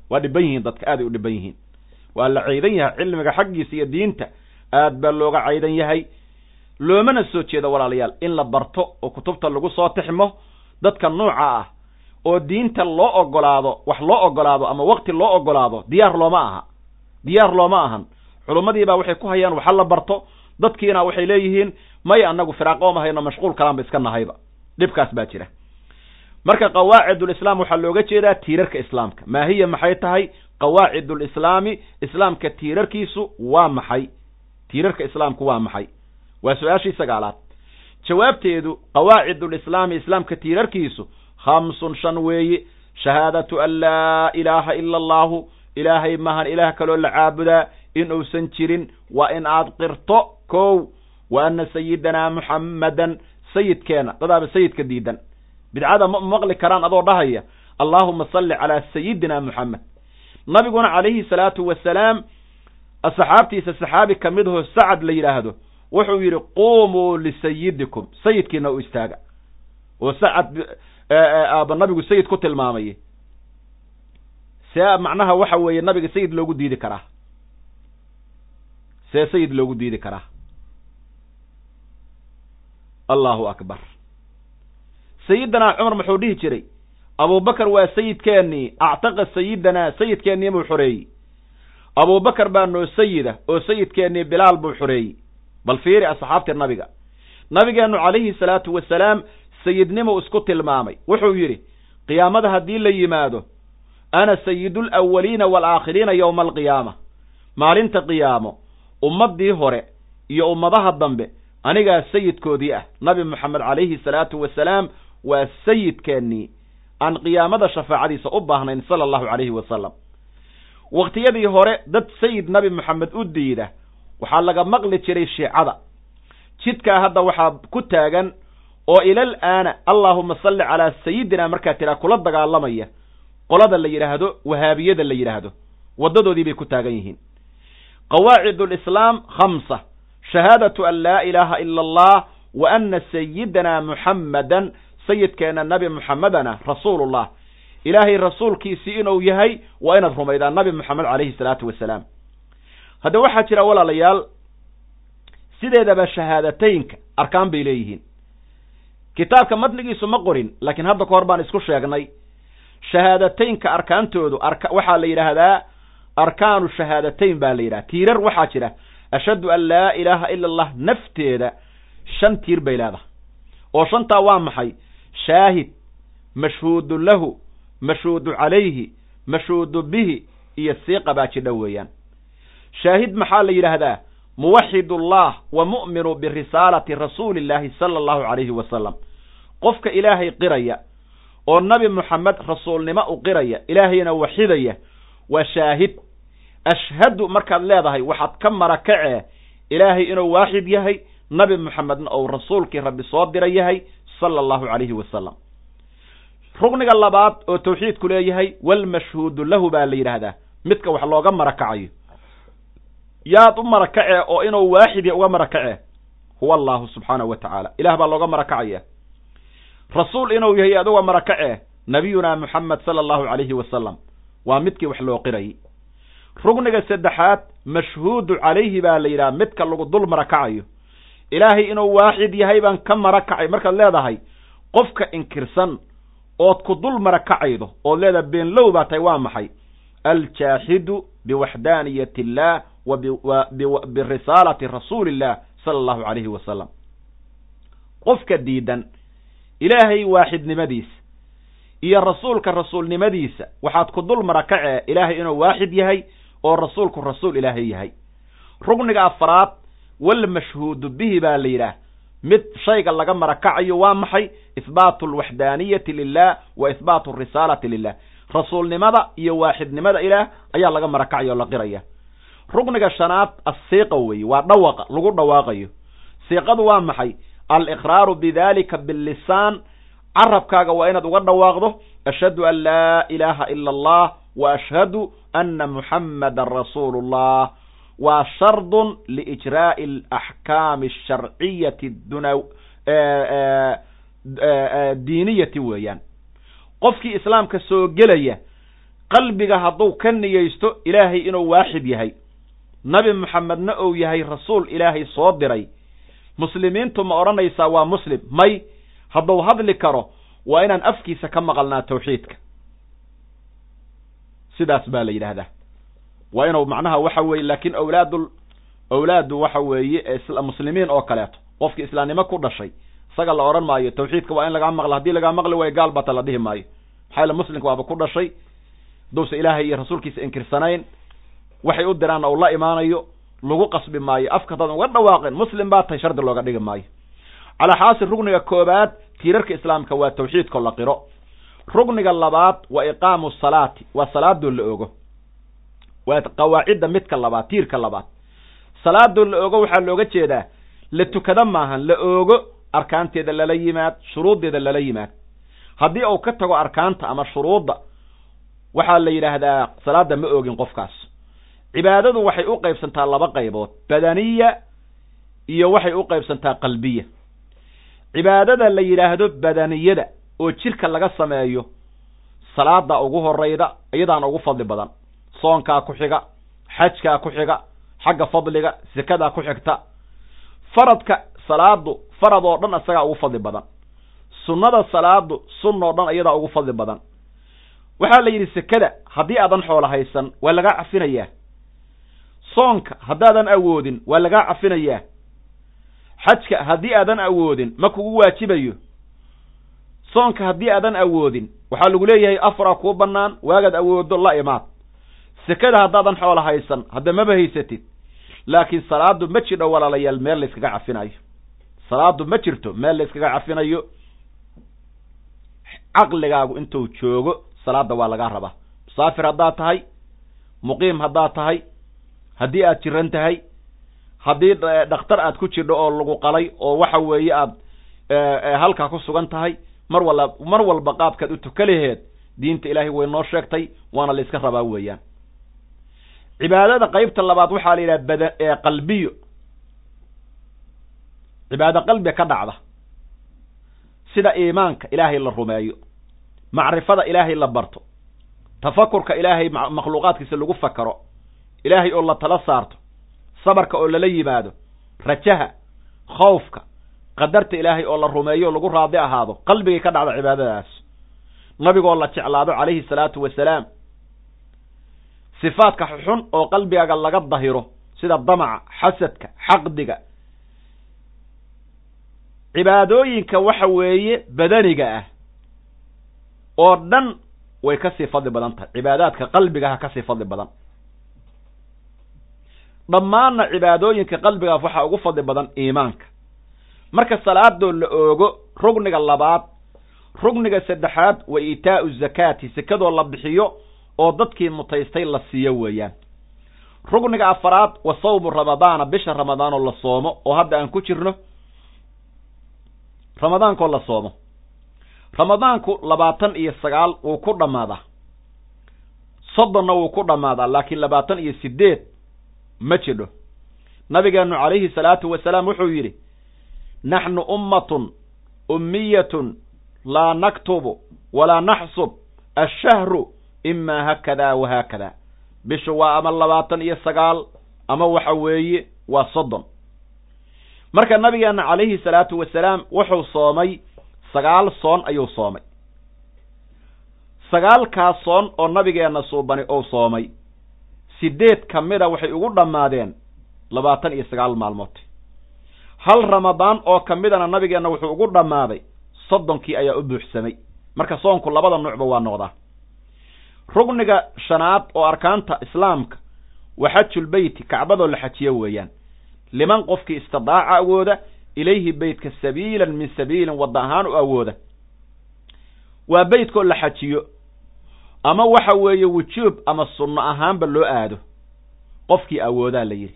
Waa dhiban yihiin dadka aaday u dhiban yihiin. Waa la caydan yahay cilmiga xaggiisa iyo diinta aad baa looga caydan yahay. Loomana soo jeedo walaalayaal in la barto oo kutubta lagu soo tixmo dadka nuuca ah oo diinta loo ogolaado wax loo ogolaado ama wakti loo ogolaado diyaar looma aha. Diyaar looma ahan. Culummadiibaa waxay ku hayaan waxa la barto dadkiina waxay leeyihiin may annagu firaaqooma hayno mashquul kalaanba iska nahayba. Dhibkaas baa jira. Marka qawaacidulislaam waxaa looga jeedaa tiirarka islaamka. Maa hiya maxay tahay? Qawaacidulislaami islaamka tiirarkiisu waa maxay tiirarka islaamku waa maxay? Waa su'aashii sagaalaad. Jawaabteedu qawaacidulislaami islaamka tiirarkiisu khamsun shan weeye shahaadatu an laa ilaaha ila allahu ilaahay mahan ilaah kaloo la caabudaa in uusan jirin waa in aad qirto kow wa ana sayidana muxammadan sayidkeena dadaaba sayidka diidan. Bidcada ma maqli karaan adoo dhahaya allaahuma salli calaa sayidina moxamed nabiguna calayhi salaatu wasalaam asxaabtiisa saxaabi ka mid aho sacad la yidhaahdo wuxuu yidhi quumuu lisayidikum sayidkiina u istaaga. Oo sacad aaba nabigu sayid ku tilmaamay. See macnaha waxa weeye nabiga sayid loogu diidi karaa see sayid loogu diidi karaa allahu akbar. Sayidinaa cumar muxuu dhihi jiray abubakar waa sayidkeennii actaqa sayidinaa sayidkeennii buu xoreeyey abubakar baa noo sayida oo sayidkeennii bilaal buu xoreeyey bal fiiri asxaabtii nabiga. Nabigeennu calayhi salaatu wasalaam sayidnimuu isku tilmaamay. Wuxuu yidhi qiyaamada haddii la yimaado ana sayidul awaliina waalaakhiriina yowma alqiyaama. Maalinta qiyaamo ummaddii hore iyo ummadaha dambe anigaa sayidkoodii ah. Nabi moxamed calayhi salaatu wasalaam waa sayidkeennii aan qiyaamada shafaacadiisa u baahnayn sala allahu calayhi wasalam wakhtiyadii hore dad sayid nabi moxamed u diida waxaa laga maqli jiray shiicada. Jidkaa hadda waxaa ku taagan oo ilal aana allaahuma salli calaa sayidina markaa tidhaa kula dagaalamaya. Qolada la yidhaahdo wahaabiyada la yidhaahdo waddadoodii bay ku taagan yihiin. Qawaacid lislaam khamsa. Shahaadatu an laa ilaaha ila allah wa ana sayidana muxammadan sayidkeena nabi muxammedana rasuulullah ilaahay rasuulkiisii inuu yahay waa inaad rumaydaa nabi moxamed calayhi salaatu wasalaam. Hadda waxaa jira walaalayaal sideedaba shahaadateynka arkaan bay leeyihiin. Kitaabka matnigiisu ma qorin laakiin hadda ka hor baan isku sheegnay. Shahaadateynka arkaantoodu arka waxaa la yidhaahdaa arkaanu shahaadateyn baa la yidhaha tiirar waxaa jira ashhadu an laa ilaaha ila allah nafteeda shan tiir bay leedahay. Oo shantaa waa maxay? Shaahid mashhuudun lahu mashhuudu calayhi mashhuudu bihi iyo siiqa baa jidha weeyaan. Shaahid maxaa la yidhaahdaa? Muwaxid ullah wa mu'minu birisaalati rasuuli illaahi sala allahu calayhi wasalam. Qofka ilaahay qiraya oo nabi moxamed rasuulnimo u qiraya ilaahayna waxidaya waa shaahid. Ashhadu markaad leedahay waxaad ka marakacee ilaahay inuu waaxid yahay nabi moxamedna ou rasuulkii rabbi soo dira yahay sala allahu calayhi wasalam rugniga labaad oo tawxiidku leeyahay walmashhuudu lahu baa la yidhaahdaa midka wax looga marakacayo. Yaad u marakacee oo inuu waaxid ya uga marakacee huwa allahu subxaanahu wa tacaala ilah baa looga marakacaya rasuul inuu yahay aad uga marakacee nabiyuna moxamed sala allahu calayhi wasalam waa midkii wax loo qirayay rugniga saddexaad mashhuudu calayhi baa la yidhaha midka lagu dul marakacayo. Ilaahay inuu waaxid yahay baan ka marakacay. Markaad leedahay qofka inkirsan ood ku dul marakacaydo ood leedahay beenlow baa tahay waa maxay? Aljaaxidu biwaxdaaniyat illah wa birisaalati rasuuli illah sala allahu calayhi wasalam. Qofka diidan ilaahay waaxidnimadiisa iyo rasuulka rasuulnimadiisa waxaad ku dul marakacee ilaahay inuu waaxid yahay oo rasuulku rasuul ilaahay yahay. Rugniga afraad walmashhuudu bihi baa la yidhaah mid shayga laga marakacayo waa maxay? Ihbaatu alwaxdaaniyati lilah wa ihbaatu arisaalati lilah rasuulnimada iyo waaxidnimada ilaah ayaa laga marakacaya oo la qiraya. Rukniga shanaad asiiqa weeye waa dhawaqa lagu dhawaaqayo. Siiqadu waa maxay? Aliqraaru bidalika billisaan. Carabkaaga waa inaad uga dhawaaqdo ashhadu an laa ilaaha ila allah wa ashhadu ana muxammadan rasuulu llah waa shardun liijraa'i alaxkaami asharciyati duna diiniyati weeyaan. Qofkii islaamka soo gelaya qalbiga hadduu ka niyeysto ilaahay inuu waaxid yahay. Nabi moxamedna ou yahay rasuul ilaahay soo diray. Muslimiintu ma odhanaysaa waa muslim. May hadduu hadli karo waa inaan afkiisa ka maqalnaa tawxiidka. Sidaas baa la yidhaahdaa waa inuu macnaha waxa weeye laakiin awlaadu awlaadu waxa weeye muslimiin oo kaleeto qofki islaamnimo ku dhashay isaga la odhan maayo tawxiidka waa in lagaa maqla haddii lagaa maqli waayo gaal bata la dhihi maayo. Maxaa yaele muslimka waaba ku dhashay haduusa ilaahay iyo rasuulkiisa inkirsanayn waxay u diraan ou la imaanayo lagu qasbi maayo afka hadaad uga dhawaaqeen muslim baa tahay shardi looga dhigi maayo. Calaa xaasil rugniga koobaad tiirarka islaamka waa tawxiidkao la qiro. Rugniga labaad waa iqaamu salaati waa salaadoo la ogo waa qawaacidda midka labaad tiirka labaad. Salaadoo la ogo waxaa looga jeedaa la tukado maahan la oogo arkaanteeda lala yimaad shuruuddeeda lala yimaad. Haddii uu ka tago arkaanta ama shuruudda waxaa la yidhaahdaa salaadda ma oogin qofkaas. Cibaadadu waxay u qaybsantaa laba qaybood badaniya iyo waxay u qaybsantaa qalbiya. Cibaadada la yidhaahdo badaniyada oo jirka laga sameeyo salaada ugu horayda iyadaana ugu fadli badan soonkaa ku xiga xajkaa ku xiga xagga fadliga sekadaa ku xigta. Faradka salaadu farad oo dhan isagaa ugu fadli badan. Sunnada salaadu sunna oo dhan iyadaa ugu fadli badan. Waxaa la yidhi sekada haddii aadan xoolo haysan waa lagaa cafinayaa. Soonka haddaadan awoodin waa lagaa cafinayaa. Xajka haddii aadan awoodin ma kugu waajibayo. Soonka haddii aadan awoodin waxaa lagu leeyahay afraa kuu bannaan waagaad awoodo la imaad sekada haddaadan xoolo haysan hadda maba haysatid. Laakiin salaadu ma jidho walaalayaal meel la yskaga cafinayo. Salaadu ma jirto meel la yskaga cafinayo. Caqligaagu intuu joogo salaada waa lagaa rabaa. Musaafir haddaad tahay muqiim haddaad tahay haddii aad jiran tahay haddii dhakhtar aad ku jidho oo lagu qalay oo waxa weeye aad halkaa ku sugan tahay mar wala mar walba qaabkaad u tuka laheed diinta ilaahay way noo sheegtay waana la iska rabaa weeyaan cibaadada qaybta labaad waxaa la yidhaha bada qalbiyo. cibaado qalbiga ka dhacda sida iimaanka ilaahay la rumeeyo macrifada ilaahay la barto tafakurka ilaahay makhluuqaadkiisa lagu fakaro ilaahay oo la tala saarto sabarka oo lala yimaado rajaha khawfka qadarta ilaahay oo la rumeeyo lagu raadi ahaado qalbigay ka dhacda cibaadadaas. Nabigoo la jeclaado calayhi salaatu wasalaam sifaadka xun oo qalbigaaga laga dahiro sida damaca xasadka xaqdiga. Cibaadooyinka waxa weeye badaniga ah oo dhan way ka sii fadli badan tahay. Cibaadaadka qalbigaha ka sii fadli badan. Dhammaanna cibaadooyinka qalbigaah waxaa ugu fadli badan iimaanka. Marka salaadoo la oogo rugniga labaad rugniga saddexaad wa iitaa'u zakaati sekadoo la bixiyo oo dadkii mutaystay la siiyo weeyaan. Rugniga afaraad wa sawmu ramadaana bisha ramadaanoo la soomo oo hadda aan ku jirno ramadaankoo la soomo. Ramadaanku labaatan iyo sagaal wuu ku dhammaadaa soddonna wuu ku dhammaadaa laakiin labaatan iyo sideed ma jidho. Nabigeenu calayhi salaatu wasalaam wuxuu yidhi naxnu ummatun ummiyatun laa naktubu walaa naxsub ashahru imaa haakadaa wa haakadaa bishu waa ama labaatan iyo sagaal ama waxa weeye waa soddon marka nabigeena calayhi salaatu wasalaam wuxuu soomay sagaal soon ayuu soomay sagaalkaas soon oo nabigeenna suubani ou soomay sideed ka mida waxay ugu dhammaadeen labaatan iyo sagaal maalmood hal ramadaan oo ka midana nabigeenna wuxuu ugu dhammaaday soddonkii ayaa u buuxsamay marka soonku labada nuucba waa noqdaa rugniga shanaad oo arkaanta islaamka wa xajulbeyti kacbadoo la xajiyo weeyaan. Liman qofkii istidaaca awooda ilayhi beytka sabiilan min sabiilin wadda ahaan u awooda. Waa beytkoo la xajiyo ama waxa weeye wujuub ama sunno ahaanba loo aado. Qofkii awoodaa la yidhi.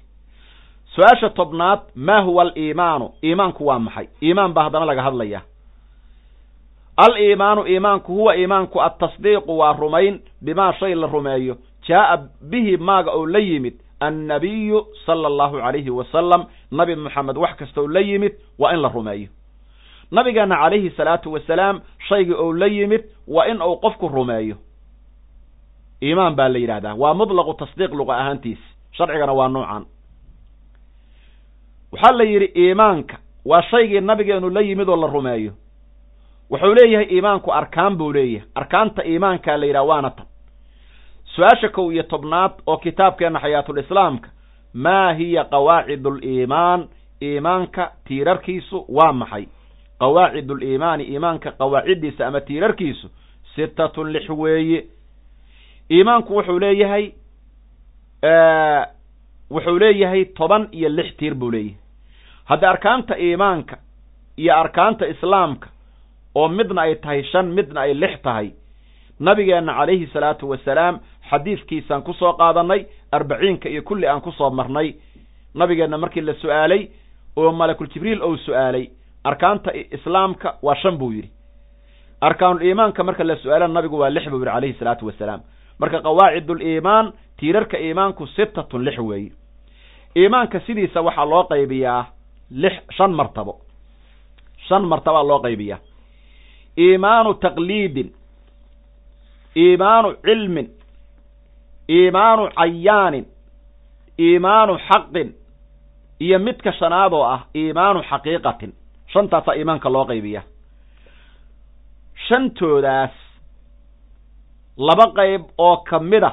Su'aasha tobnaad maa huwa aliimaanu? Iimaanku waa maxay? Iimaan baa haddana laga hadlaya aliimaanu iimaanku huwa iimaanku altasdiiqu waa rumayn bimaa shay la rumeeyo. Jaa'a bihi maaga oo la yimid annabiyu sala allahu calayhi wasalam nabi moxamed wax kastoo la yimid waa in la rumeeyo. Nabigeena calayhi salaatu wasalaam shaygii ou la yimid waa in uu qofku rumeeyo. Iimaan baa la yidhahdaa waa mutlaqu tasdiiq luqa ahaantiis. Sharcigana waa noocan waxaa la yidhi iimaanka waa shaygii nabigeenu la yimid oo la rumeeyo wuxuu leeyahay iimaanku arkaan buu leeyahay. Arkaanta iimaankaa la yidhaha waana tan. Su'aasha kow iyo tobnaad oo kitaabkeenna xayaatulislaamka maa hiya qawaacid aliimaan iimaanka tiirarkiisu waa maxay? Qawaacid aliimaani iimaanka qawaaciddiisa ama tiirarkiisu sittatun lix weeye. Iimaanku wuxuu leeyahay wuxuu leeyahay toban iyo lix tiir buu leeyahay. Hadda arkaanta iimaanka iyo arkaanta islaamka oo midna ay tahay shan midna ay lix tahay. Nabigeenna calayhi salaatu wasalaam xadiidkiisaan ku soo qaadannay arbaciinka iyo kulli aan ku soo marnay. Nabigeenna markii la su'aalay oo malakul jibriil su'aalay arkaanta islaamka waa shan buu yidhi. Arkaanul iimaanka marka la su'aalana nabigu waa lix buu yidhi calayhi salaatu wasalaam. Marka qawaacidul iimaan tiirarka iimaanku sittatun lix weeye iimaanka sidiisa waxaa loo qaybiyaa lix shan martabo. Shan martabaa loo qaybiyaa iimaanu taqliidin iimaanu cilmin iimaanu cayaanin iimaanu xaqin iyo midka shanaad oo ah iimaanu xaqiiqatin. Shantaasaa iimaanka loo qaybiya shantoodaas laba qayb oo ka mid a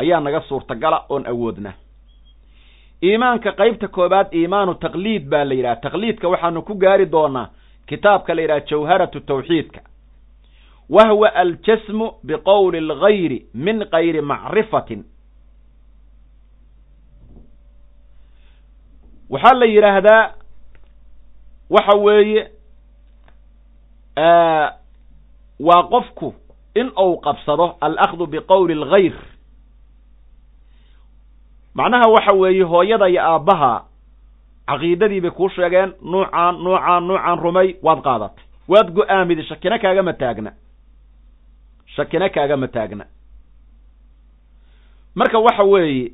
ayaa naga suurtagala oon awoodna. Iimaanka qaybta koobaad iimaanu taqliid baa la yidhaha. Taqliidka waxaanu ku gaari doonaa kitaabka la yidhaha jawharatu tawxiidka. Wa huwa aljasmu biqowli algayri min gayri macrifatin. Waxaa la yidhaahdaa waxa weeye waa qofku in uu qabsado alakdu biqowli algayr macnaha waxa weeye hooyada iyo aabbaha caqiidadii bay kuu sheegeen nuucaan nuucaan nuucaan rumay waad qaadatay waad go'aamidi shakina kaagama taagna shakina kaagama taagna marka waxa weeye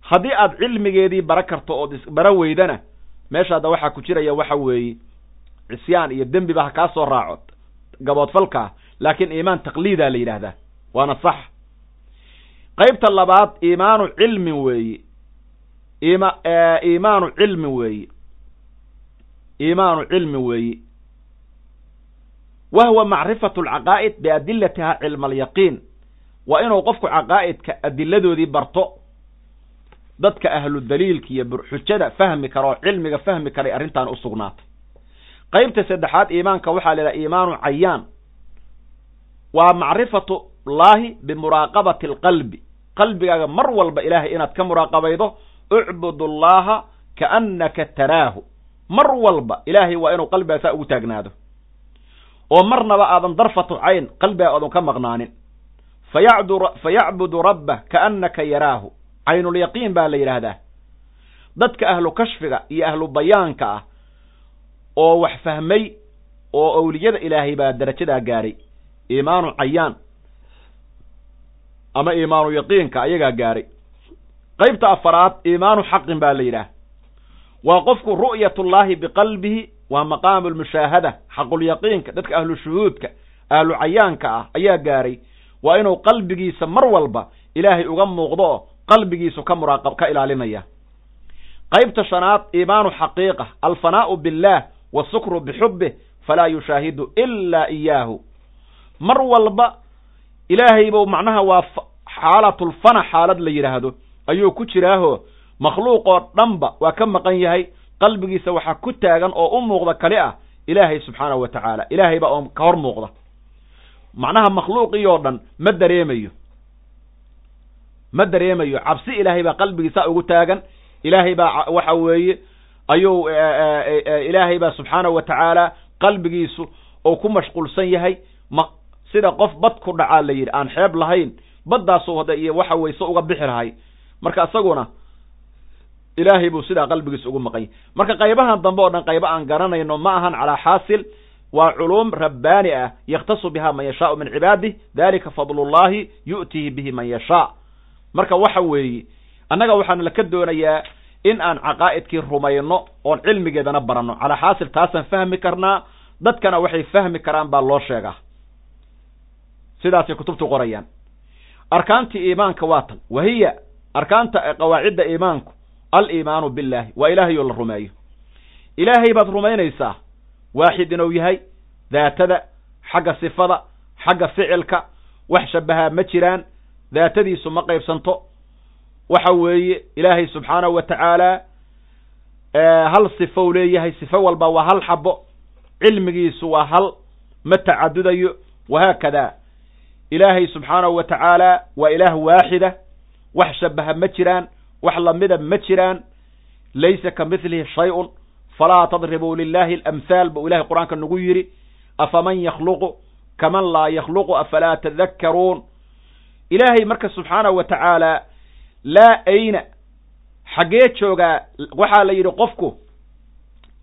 haddii aad cilmigeedii bara karto ood isbara weydana meesha hadda waxaa ku jiraya waxa weeye cisyaan iyo dembiba ha kaa soo raaco gaboodfalkaa laakiin iimaan taqliidaa la yidhaahdaa waana sax qaybta labaad iimaanu cilmin weeye ima iimaanu cilmi weeye iimaanu cilmi weeye wa huwa macrifatu alcaqaa'id biadilatiha cilma alyaqiin waa inuu qofku caqaa'idka adiladoodii barto dadka ahlu daliilka iyo xujada fahmi kara oo cilmiga fahmi karay arrintan u sugnaatay. Qaybta saddexaad iimaanka waxaa la yidhaha iimaanu cayaan. Waa macrifatu llaahi bimuraaqabati alqalbi qalbigaaga mar walba ilaahay inaad ka muraaqabaydo ucbud allaha kaannaka taraahu. Mar walba ilaahay waa inuu qalbigaa saa ugu taagnaado. Oo marnaba aadan darfatu cayn qalbiga aadan ka maqnaanin. Fayacbudu rabbah kaannaka yaraahu. Caynulyaqiin baa la yidhaahdaa. Dadka ahlu kashfiga iyo ahlu bayaanka ah oo wax fahmay oo awliyada ilaahay baa darajadaa gaaray. Iimaanu cayaan ama iimaanu yaqiinka ayagaa gaaray qaybta afaraad iimaanu xaqin baa la yidhaah. Waa qofku ru'yatullaahi biqalbihi waa maqaamu lmushaahada xaqulyaqiinka dadka ahlu shuhuudka ahlu ah ayaa gaaray. Waa inuu qalbigiisa mar walba ilaahay uga muuqdo oo qalbigiisu ka muraaqab ka ilaalinaya. Qaybta shanaad iimaanu xaqiiqa alfanaa'u billaah wasukru bixubbih falaa yushaahidu ilaa iyaahu mar walba ilaahay buu macnaha waa xaalatulfana xaalad la yidhaahdo ayuu ku jiraaho makhluuqoo dhanba waa ka maqan yahay qalbigiisa waxaa ku taagan oo u muuqda kali ah ilaahay subxaanahu wa tacaala. Ilaahay baa oo ka hor muuqda. Macnaha makhluuqii oo dhan ma dareemayo. Ma dareemayo. Cabsi ilaahay baa qalbigiisa ugu taagan. Ilaahay baa waxa weeye ayuu ilaahay baa subxaanahu wa tacaala qalbigiisu oo ku mashquulsan yahay. Ma sida qof bad ku dhacaa la yidhi aan xeeb lahayn baddaasuu hada iyo waxa weyse uga bixi lahay marka isaguna ilaahay buu sidaa qalbigiis ugu maqanya marka qaybahan dambe oo dhan qaybo aan garanayno ma ahan calaa xaasil waa culuum rabbaani ah yakhtasu biha man yashaau min cibaadih dalika fadlullahi yu'tihi bihi man yashaa. Marka waxa weeye annaga waxaana laka doonayaa in aan caqaa'idkii rumayno oon cilmigeedana baranno. Calaa xaasil taasaan fahmi karnaa dadkana waxay fahmi karaan baa loo sheegaa. Sidaasay kutubtu qorayaan. Arkaantii iimaanka waa tan. Wa arkaanta qawaacidda iimaanku aliimaanu billahi waa ilaahayoo la rumeeyo. Ilaahay baad rumaynaysaa waaxid inuu yahay daatada xagga sifada xagga ficilka wax shabahaa ma jiraan daatadiisu ma qaybsanto. Waxa weeye ilaahay subxaanahu wa tacaala hal sifow leeyahay sifo walba waa hal xabo cilmigiisu waa hal ma tacadudayo wahaakada ilaahay subxaanahu wa tacaala waa ilaah waaxida wax shabaha ma jiraan wax lamida ma jiraan. Laysa ka midlihi shay-un falaa tadribuu lilahi alamhaal buu ilahay qur'aanka nagu yidhi afaman yakhluqu kaman laa yakhluqu afalaa tadakkaruun ilaahay marka subxaanahu wa tacaala laa ayna xaggee joogaa waxaa la yidhi qofku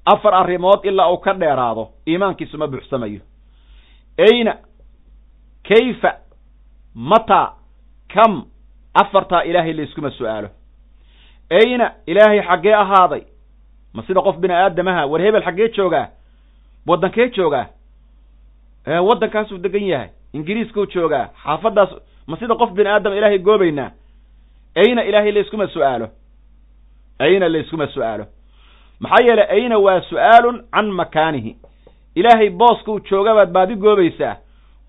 afar arrimood ilaa uu ka dheeraado iimaankiisu ma buuxsamayo. Ayna kayfa mataa kam afartaa ilaahay layskuma su'aalo. Ayna ilaahay xaggee ahaaday? Ma sida qof bini aadamaha war hebel xaggee joogaa? Waddankee joogaa? Waddankaasuu degan yahay. Ingiriiskuu joogaa? Xaafaddaas ma sida qof bini aadama ilaahay goobaynaa? Ayna ilaahay layskuma su'aalo. Ayna layskuma su'aalo. Maxaa yeelay ayna waa su'aalun can makaanihi. Ilaahay booskuu jooga baad baadi goobaysaa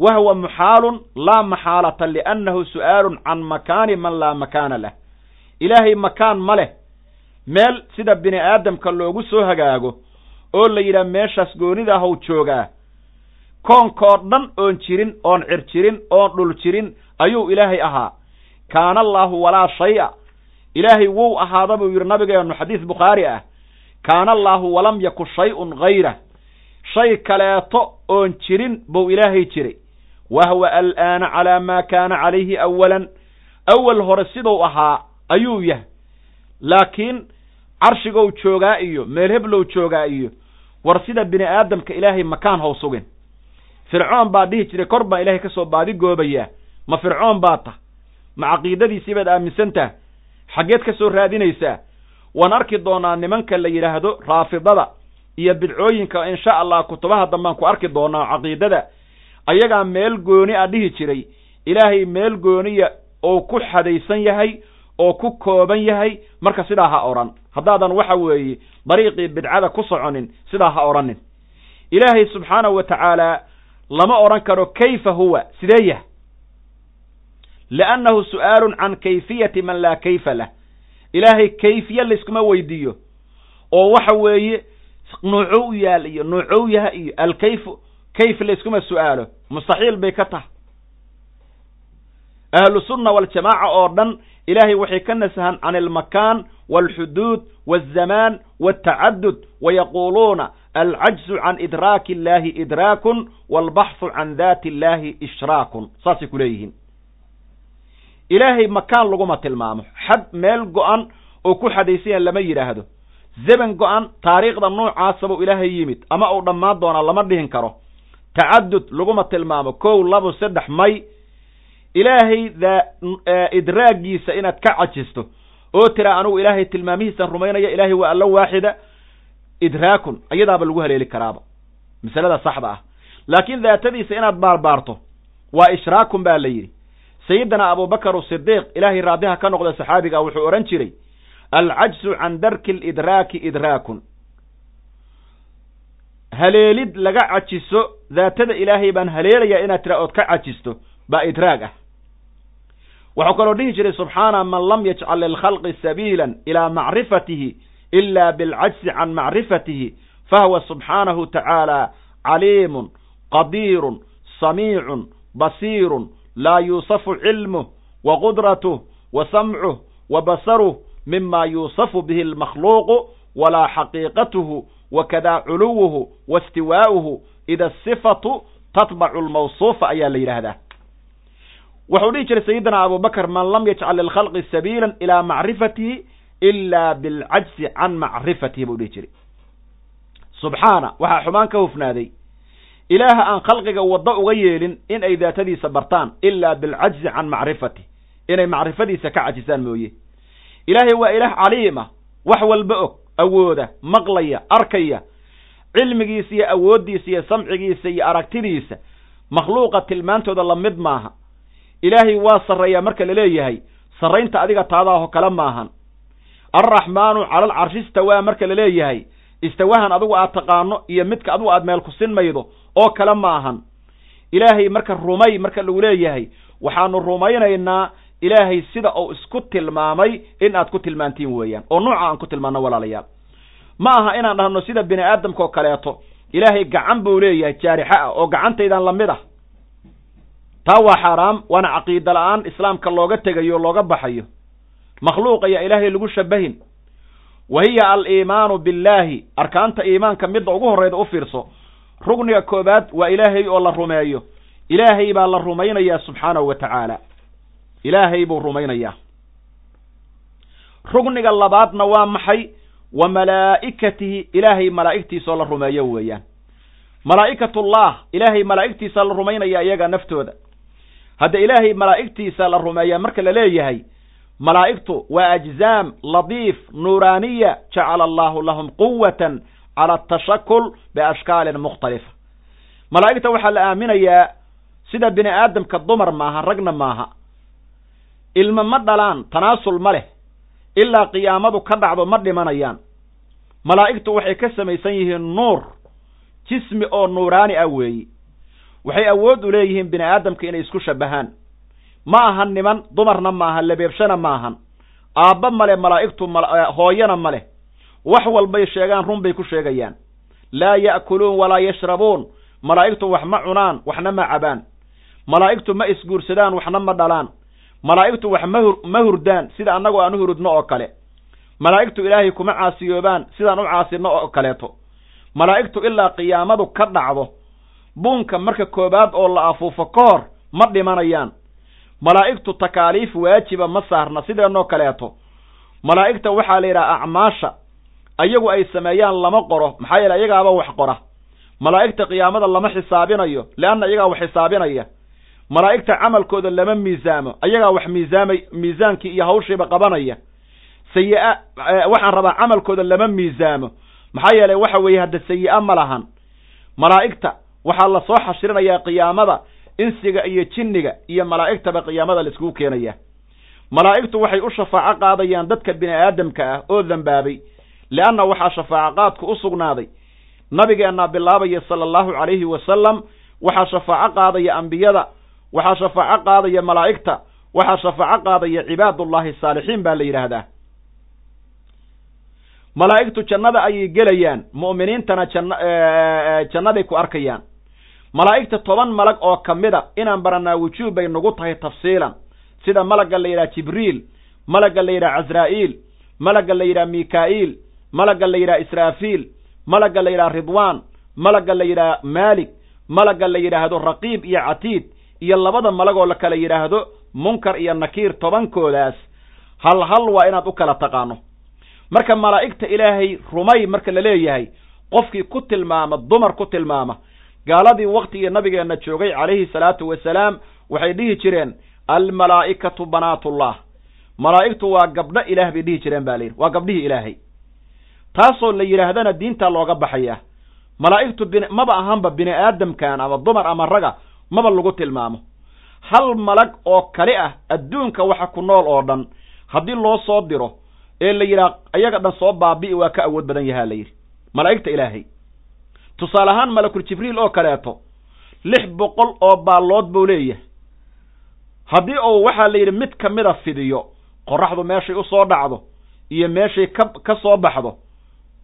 wahwa muxaalun laa maxaalata liannahu su'aalun can makaani man laa makaana lah ilaahay makaan ma leh meel sida bini aadamka loogu soo hagaago oo la yidhaha meeshaas goonida ahow joogaa koonkoo dhan oon jirin oon cir jirin oon dhul jirin ayuu ilaahay ahaa kaana allaahu walaa shay-a ilaahay wou ahaada buu yidhi nabigeennu xadiis bukhaari ah kaana allaahu walam yakun shay-un hayrah shay kaleeto oon jirin buu ilaahay jiray wahwa al'aana calaa maa kaana calayhi awalan awal hore siduu ahaa ayuu yahay laakiin carshigow joogaa iyo meel heblow joogaa iyo war sida bini aadamka ilaahay makaan how sugin fircoon baa dhihi jiray kor baan ilaahay ka soo baadi goobayaa ma fircoon baa tah ma caqiidadiisii baad aaminsan tah xaggeed ka soo raadinaysaa waan arki doonaa nimanka la yidhaahdo raafidada iyo bidcooyinka insha allah kutubaha dambaan ku arki doonaa caqiidada ayagaa meel gooni a dhihi jiray. Ilaahay meel gooniya oo ku xadaysan yahay oo ku kooban yahay marka sidaa ha odhan haddaadan waxa weeye dariiqii bidcada ku soconin sidaa ha odhanin ilaahay subxaanahu wa tacaala lama odhan karo kayfa huwa sidee yah liannahu su'aalun can kayfiyati man laa kayfa lah. Ilaahay kayfiye layskuma weydiiyo. Oo waxa weeye nuucow u yaal iyo nuucow yaha iyo alkayfu kayf layskuma su'aalo mustaxiil bay ka tahay ahlu sunna waljamaaca oo dhan ilaahay waxay ka nasahan can almakaan walxuduud walzamaan waltacadud wayaquuluuna alcajzu can idraaki illahi idraakun walbaxhu can daati illahi ishraakun saasay ku leeyihiin ilaahay makaan laguma tilmaamo xad meel go-an oo ku xadaysan yaha lama yidhaahdo zeban go-an taariikhda noocaasabuu ilaahay yimid ama uu dhammaan doonaa lama dhihin karo tacadud laguma tilmaamo kow labo saddex may ilaahay daa idraagiisa inaad ka cajisto oo tira anugu ilaahay tilmaamihiisan rumaynaya ilaahay waa alla waaxida idraakun iyadaaba lagu haleeli karaaba. Masalada saxda ah. Laakiin daatadiisa inaad baarbaarto waa ishraakun baa la yidhi. Sayidina abubakar asidiiq ilaahay raadiha ka noqda saxaabiga wuxuu odhan jiray alcajzu can darki lidraaki idraakun haleelid laga cajiso daatada ilaahay baan haleelayaa inaad tira ood ka cajisto baa idraag ah. Wuxuu kaloo dhihi jiray subxaana man lam yajcal lilkhalqi sabiila ilaa macrifatihi ila bilcajzi can macrifatihi fahuwa subxaanahu tacaala caliimun qadiirun samiicun basiirun laa yuusafu cilmuh wa qudratuh wa samcuh wa basaruh mima yuusafu bihi almakhluuqu walaa xaqiiqatuhu wakada culuwuhu wa istiwaa'uhu ida asifatu tatbacu lmawsuufa ayaa la yidhaahdaa wuxuu dhihi jiray sayidina abubakr man lam yajcal lilkhalqi sabiila ilaa macrifatihi ila bilcajzi can macrifatihi buu dhihi jiray subxaana waxaa xumaan ka hufnaaday ilaaha aan khalqiga waddo uga yeelin in ay daatadiisa bartaan ilaa bilcajzi can macrifatih inay macrifadiisa ka cajisaan mooye ilaahay waa ilaah caliima wax walba og awooda maqlaya arkaya cilmigiisa iyo awooddiisa iyo samcigiisa iyo aragtidiisa makhluuqa tilmaantooda la mid maaha. Ilaahay waa sarreeyaa marka la leeyahay sarraynta adiga taadaaho kale maahan. Alraxmaanu cala alcarshi istawaa marka la leeyahay istawahan adigu aad taqaano iyo midka adigu aad meel kusin maydo oo kale ma ahan ilaahay marka rumay marka lagu leeyahay waxaanu rumaynaynaa ilaahay sida uu isku tilmaamay in aad ku tilmaantiin weeyaan oo nuuca aan ku tilmaano walaalayaal. Ma aha inaan dhahno sida bini aadamka oo kaleeto ilaahay gacan buu leeyahay jaarixa ah oo gacantaydan la mid ah. Taa waa xaaraam waana caqiida la'aan islaamka looga tegayo looga baxayo. Makhluuq ayaa ilaahay lagu shabahin. Wa hiya aliimaanu billaahi arkaanta iimaanka midda ugu horreyda u fiirso. Rugniga koobaad waa ilaahay oo la rumeeyo. Ilaahay baa la rumaynayaa subxaanahu wa tacaala ilaahay buu rumaynayaa. Rugniga labaadna waa maxay? Wa malaa'ikatihi ilaahay malaa'igtiisa oo la rumeeyo weeyaan. Malaa'ikatullah ilaahay malaa'igtiisa la rumaynaya iyaga naftooda. Hadda ilaahay malaa'igtiisa la rumeeyaa marka la leeyahay malaa'igtu waa ajzaam ladiif nuuraaniya jacala allahu lahum quwatan cala atashakul biashkaalin mukhtalifa malaa'igta waxaa la aaminayaa sida bini aadamka dumar maaha ragna maaha ilma ma dhalaan tanaasul ma leh ilaa qiyaamadu ka dhacdo ma dhimanayaan. Malaa'igtu waxay ka samaysan yihiin nuur jismi oo nuuraani ah weeyi. Waxay awood u leeyihiin bini aadamka inay isku shabahaan. Ma ahan niman dumarna maaha lebeebshana maahan aabba male malaa'igtu hooyana ma leh. Wax walbay sheegaan run bay ku sheegayaan. Laa ya'kuluun walaa yashrabuun. Malaa'igtu wax ma cunaan waxna ma cabaan. Malaa'igtu ma isguursadaan waxna ma dhalaan malaa'igtu wax ma ma hurdaan sida annagoo aan u hurudno oo kale. Malaa'igtu ilaahay kuma caasiyoobaan sidaan u caasino oo kaleeto. Malaa'igtu ilaa qiyaamadu ka dhacdo buunka marka koowaad oo la afuufo ka hor ma dhimanayaan. Malaa'igtu takaaliif waajiba ma saarna sideenoo kaleeto. Malaa'igta waxaa la yidhaha acmaasha ayagu ay sameeyaan lama qoro maxaa yeele iyagaaba wax qora. Malaa'igta qiyaamada lama xisaabinayo leanna iyagaa wax xisaabinaya malaa'igta camalkooda lama miisaamo ayagaa wax miisaamay miisaankii iyo hawshiiba qabanaya. Sayi-a waxaan rabaa camalkooda lama miisaamo. Maxaa yeelay waxa weeye hadda sayi-a ma lahan. Malaa'igta waxaa la soo xashirinayaa qiyaamada insiga iyo jinniga iyo malaa'igtaba qiyaamada laiskugu keenaya malaa'igtu waxay u shafaaco qaadayaan dadka bini aadamka ah oo dambaabay leanna waxaa shafaaco qaadku u sugnaaday. Nabigeennaa bilaabaya sala allahu calayhi wasalam waxaa shafaaco qaadaya ambiyada waxaa shafaaco qaadaya malaa'igta waxaa shafaaco qaadaya cibaadullahi saalixiin baa la yidhaahdaa. Malaa'igtu jannada ayay gelayaan mu'miniintana janna jannaday ku arkayaan. Malaa'igta toban malag oo ka mida inaan baranaa wujuub bay nagu tahay tafsiilan. Sida malagga la yidhaha jibriil malagga la yidhaha casraa'iil malagga la yidhaha mikaa'iil malagga la yidhaha israafiil malagga la yidhaha ridwaan malagga la yidhaha maalik malagga la yidhaahdo raqiib iyo catiid iyo labada malagoo la kala yidhaahdo munkar iyo nakiir tobankoodaas hal hal waa inaad u kala taqaano. Marka malaa'igta ilaahay rumay marka la leeyahay qofkii ku tilmaama dumar ku tilmaama gaaladii waktigii nabigeenna joogay calayhi salaatu wasalaam waxay dhihi jireen almalaa'ikatu banaatullah. Malaa'igtu waa gabdho ilaah bay dhihi jireen ba layidhi waa gabdhihii ilaahay. Taasoo la yidhaahdana diintaa looga baxaya. Malaa'igtu maba ahanba bini aadamkan ama dumar ama raga maba lagu tilmaamo. Hal malag oo kali ah adduunka waxa ku nool oo dhan haddii loo soo diro ee la yidhaha ayaga dhan soo baabi'i waa ka awood badan yahaa la yidhi malaa'igta ilaahay. Tusaale ahaan malakul jibriil oo kaleeto lix boqol oo baallood buu leeyahay. Haddii uu waxaa la yidhi mid kamida fidiyo qoraxdu meeshay u soo dhacdo iyo meeshay ka ka soo baxdo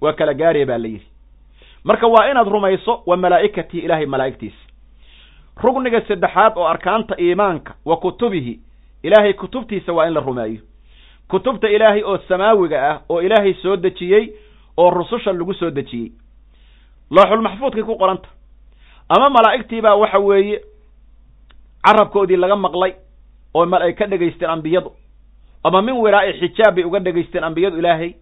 waa kala gaaraya baa la yidhi marka waa inaad rumayso waa malaa'ikatii ilaahay malaa'igtiisa rugniga saddexaad oo arkaanta iimaanka wa kutubihi. Ilaahay kutubtiisa waa in la rumeeyo. Kutubta ilaahay oo samaawiga ah oo ilaahay soo dejiyey oo rususha lagu soo dejiyey. Looxulmaxfuudkay ku qoranta. Ama malaa'igtii baa waxa weeye carabkoodii laga maqlay oo mal ay ka dhegaysteen ambiyadu. Ama min wiraa'i xijaab bay uga dhegaysteen ambiyadu ilaahay.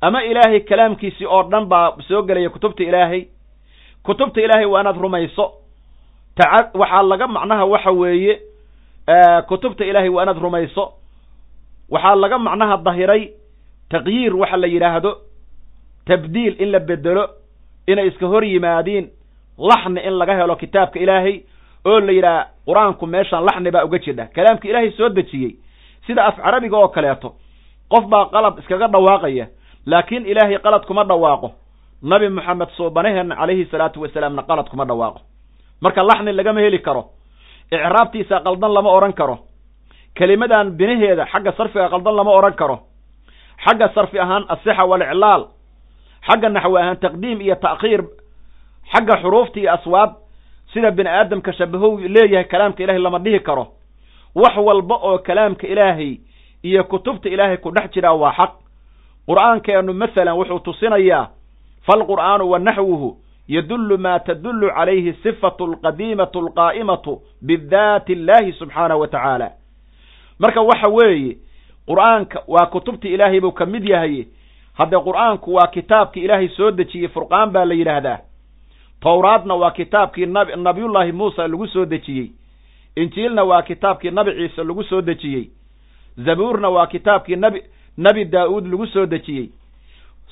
Ama ilaahay kalaamkiisii oo dhan baa soo gelaya kutubta ilaahay. Kutubta ilaahay waa inaad rumayso waxaa laga macnaha waxa weeye kutubta ilaahay waa inaad rumayso. Waxaa laga macnaha dahiray taqyiir waxa la yidhaahdo tabdiil in la bedelo inay iska hor yimaadiin laxni in laga helo kitaabka ilaahay oo la yidhaha qur'aanku meeshaan laxni baa uga jidha kalaamka ilaahay soo dejiyey sida af carabiga oo kaleeto qof baa qalad iskaga dhawaaqaya laakiin ilaahay qalad kuma dhawaaqo. Nabi moxamed suubanaheenna calayhi salaatu wasalaamna qalad kuma dhawaaqo marka laxni lagama heli karo. Icraabtiisa qaldan lama odhan karo. Kelimadan binaheeda xagga sarfiga qaldan lama odhan karo. Xagga sarfi ahaan asixa waliclaal xagga naxwi ahaan taqdiim iyo ta'khiir xagga xuruufta iyo aswaab sida bini aadamka shabahow leeyahay kalaamka ilaahay lama dhihi karo. Wax walba oo kalaamka ilaahay iyo kutubta ilaahay ku dhex jiraa waa xaq. Qur'aankeennu masalan wuxuu tusinayaa falqur'aanu wa naxwuhu yadullu maa tadullu calayhi sifatu alqadiimatu alqaa'imatu bidaati illaahi subxaanahu wa tacaala marka waxa weeye qur'aanka waa kutubta ilaahay buu ka mid yahay haddee qur'aanku waa kitaabkii ilaahay soo dejiyey furqaan baa la yidhaahdaa towraadna waa kitaabkii nab nabiyullaahi muusa lagu soo dejiyey injiilna waa kitaabkii nabi ciise lagu soo dejiyey zabuurna waa kitaabkii nabi nebi daa-uud lagu soo dejiyey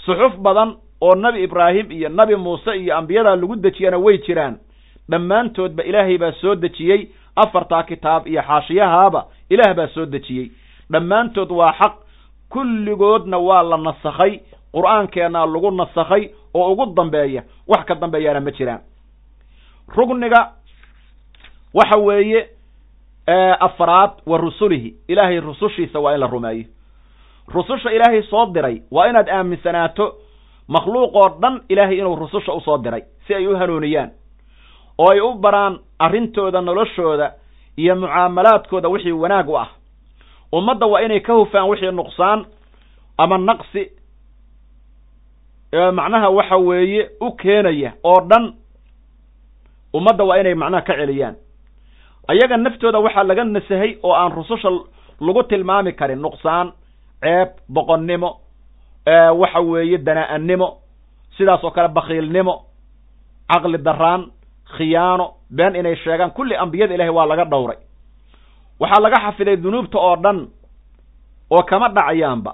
suxuf badan oo nebi ibraahim iyo nebi muuse iyo ambiyadaa lagu dejiyana way jiraan. Dhammaantoodba ilaahay baa soo dejiyey. Afartaa kitaab iyo xaashiyahaaba ilaah baa soo dejiyey. Dhammaantood waa xaq. Kulligoodna waa la nasakhay qur'aankeenna lagu nasakhay oo ugu dambeeya. Wax ka dambeeyaana ma jiraan. Rugniga waxa weeye afraad wa rusulihi. Ilaahay rusushiisa waa in la rumeeyo. Rususha ilaahay soo diray waa inaad aaminsanaato makhluuq oo dhan ilaahay inuu rususha u soo diray si ay u hanuuniyaan oo ay u baraan arrintooda noloshooda iyo mucaamalaadkooda wixii wanaag u ah. Ummadda waa inay ka hufaan wixii nuqsaan ama naqsi macnaha waxa weeye u keenaya oo dhan ummadda waa inay macnaha ka celiyaan. Ayaga naftooda waxaa laga nasahay oo aan rususha lagu tilmaami karin nuqsaan ceeb boqonnimo waxa weeye danaa-annimo sidaas oo kale bakhiilnimo caqli daraan khiyaano been inay sheegaan kulli ambiyada ilahay waa laga dhowray. Waxaa laga xafiday dunuubta oo dhan oo kama dhacayaanba.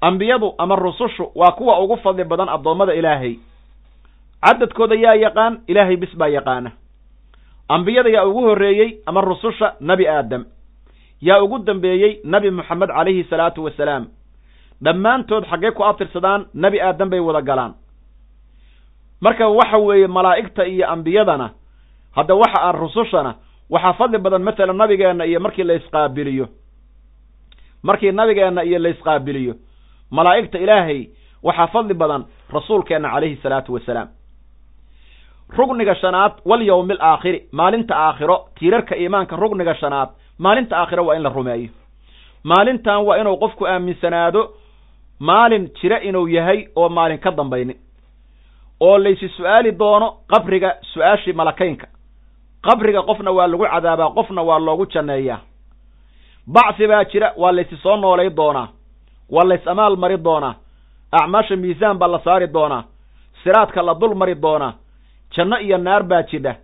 Ambiyadu ama rusushu waa kuwa ugu fadli badan addoommada ilaahay. Cadadkooda yaa yaqaan ilaahay bis baa yaqaana. Ambiyada yaa ugu horreeyey ama rususha nebi aadam. Yaa ugu dambeeyey nebi moxamed calayhi salaatu wasalaam dhammaantood xaggee ku abtirsadaan nebi aadam bay wada galaan. Marka waxa weeye malaa'igta iyo ambiyadana hadda waxa aan rusushana waxaa fadli badan masalan nabigeenna iyo markii la isqaabiliyo. Markii nabigeenna iyo la isqaabiliyo malaa'igta ilaahay waxaa fadli badan rasuulkeenna calayhi salaatu wasalaam. Rugniga shanaad walyawmi alaakhiri maalinta aakhiro tiirarka iimaanka rugniga shanaad maalinta aakhiro waa in la rumeeyo. Maalintan waa inuu qofku aaminsanaado maalin jira inuu yahay oo maalin ka dambaynin oo laysi su'aali doono qabriga su'aashii malakaynka qabriga qofna waa lagu cadaabaa qofna waa loogu janneeyaa. bacsi baa jira waa laysi soo noolay doonaa. waa lays amaal mari doonaa. acmaasha miisaan baa la saari doonaa. siraadka la dul mari doonaa. janno iyo naar baa jidha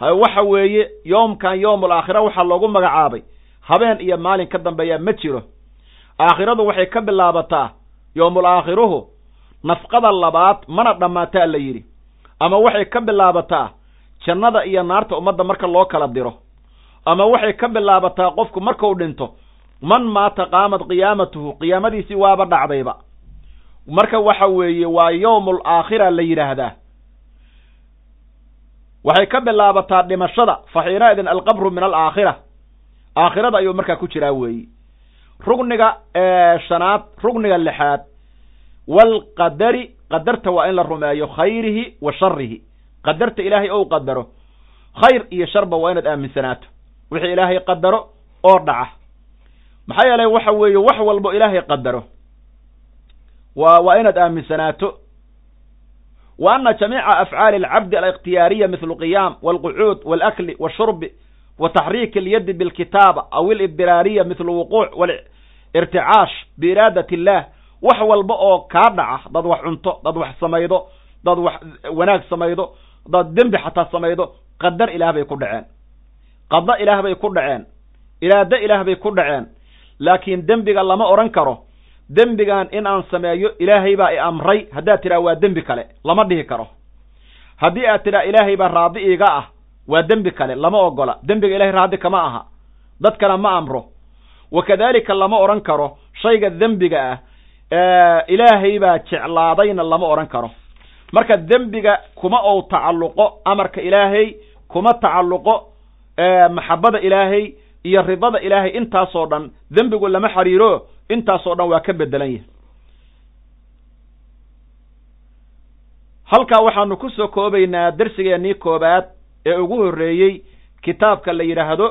waxa weeye yoomkan yoomul aakhira waxaa loogu magacaabay. habeen iyo maalin ka dambeeya ma jiro aakhiradu waxay ka bilaabataa yoomul aakhiruhu nafqada labaad mana dhammaataa la yidhi. Ama waxay ka bilaabataa jannada iyo naarta ummadda marka loo kala diro. Ama waxay ka bilaabataa qofku markuu dhinto man maata qaamad qiyaamatuhu qiyaamadiisii waaba dhacdayba. Marka waxa weeye waa yowmul aakhira la yidhaahdaa. Waxay ka bilaabataa dhimashada fa xiinaidin alqabru min alaakhira aakhirada ayuu markaa ku jiraa weeye rugniga shanaad rugniga lixaad. Waalqadari qadarta waa in la rumeeyo khayrihi wa sharihi qadarta ilaahay ou qadaro khayr iyo sharba waa inaad aaminsanaato wixii ilaahay qadaro oo dhaca. Maxaa yeelay waxa weeye wax walbo ilaahay qadaro. Waa waa inaad aaminsanaato wa ana jamiica afcaali alcabdi alikhtiyaariya mithlu qiyaam walqucuud walakli washurbi wa taxriiki alyadi bilkitaaba aw ilibdiraariya mithlu wuquuc walirticaash biiraadat illah wax walba oo kaa dhaca dad wax cunto dad wax samaydo dad wax wanaag samaydo dad dembi xataa samaydo qadar ilaah bay ku dhaceen. Qado ilaah bay ku dhaceen. Iraado ilaah bay ku dhaceen. Laakiin dembiga lama odhan karo. Dembigan in aan sameeyo ilaahay baa i amray. Haddaad tidhaha waa dembi kale lama dhihi karo. Haddii aad tidhaha ilaahay baa raadi iiga ah waa dembi kale lama ogola. Dembiga ilahay raadi kama aha. Dadkana ma amro. Wa kadalika lama odhan karo. Shayga dembiga ah ilaahay baa jeclaadayna lama odhan karo. Marka dembiga kuma ou tacalluqo amarka ilaahay kuma tacalluqo maxabada ilaahay iyo ridada ilaahay intaasoo dhan dembigu lama xiriiro intaasoo dhan waa ka bedelan yahay. Halkaa waxaanu ku soo koobaynaa darsigeennii koobaad ee ugu horreeyey kitaabka la yidhaahdo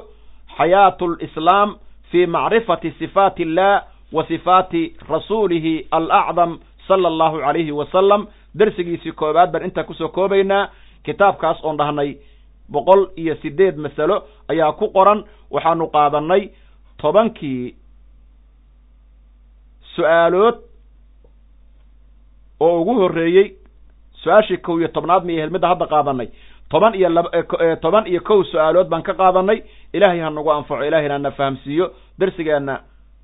xayaatu lislaam fi macrifati sifaati illah wa sifaati rasuulihi alacdam sala allahu calayhi wasalam darsigiisii koobaad baan intaa ku soo koobaynaa. Kitaabkaas oon dhahnay boqol iyo siddeed masalo ayaa ku qoran. Waxaanu qaadanay tobankii su'aalood oo ugu horreeyey. Su'aashii kow iyo tobnaad miyo helmidda hadda qaadanay toban iyo laba toban iyo kow su'aalood baan ka qaadanay. Ilaahay ha nagu anfaco ilahayna na fahamsiiyo. Darsigeenna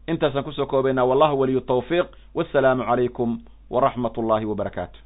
intaasaan ku soo koobaynaa. Wallahu waliyu tawfiiq. Wassalaamu calaykum waraxmat ullahi wabarakaatu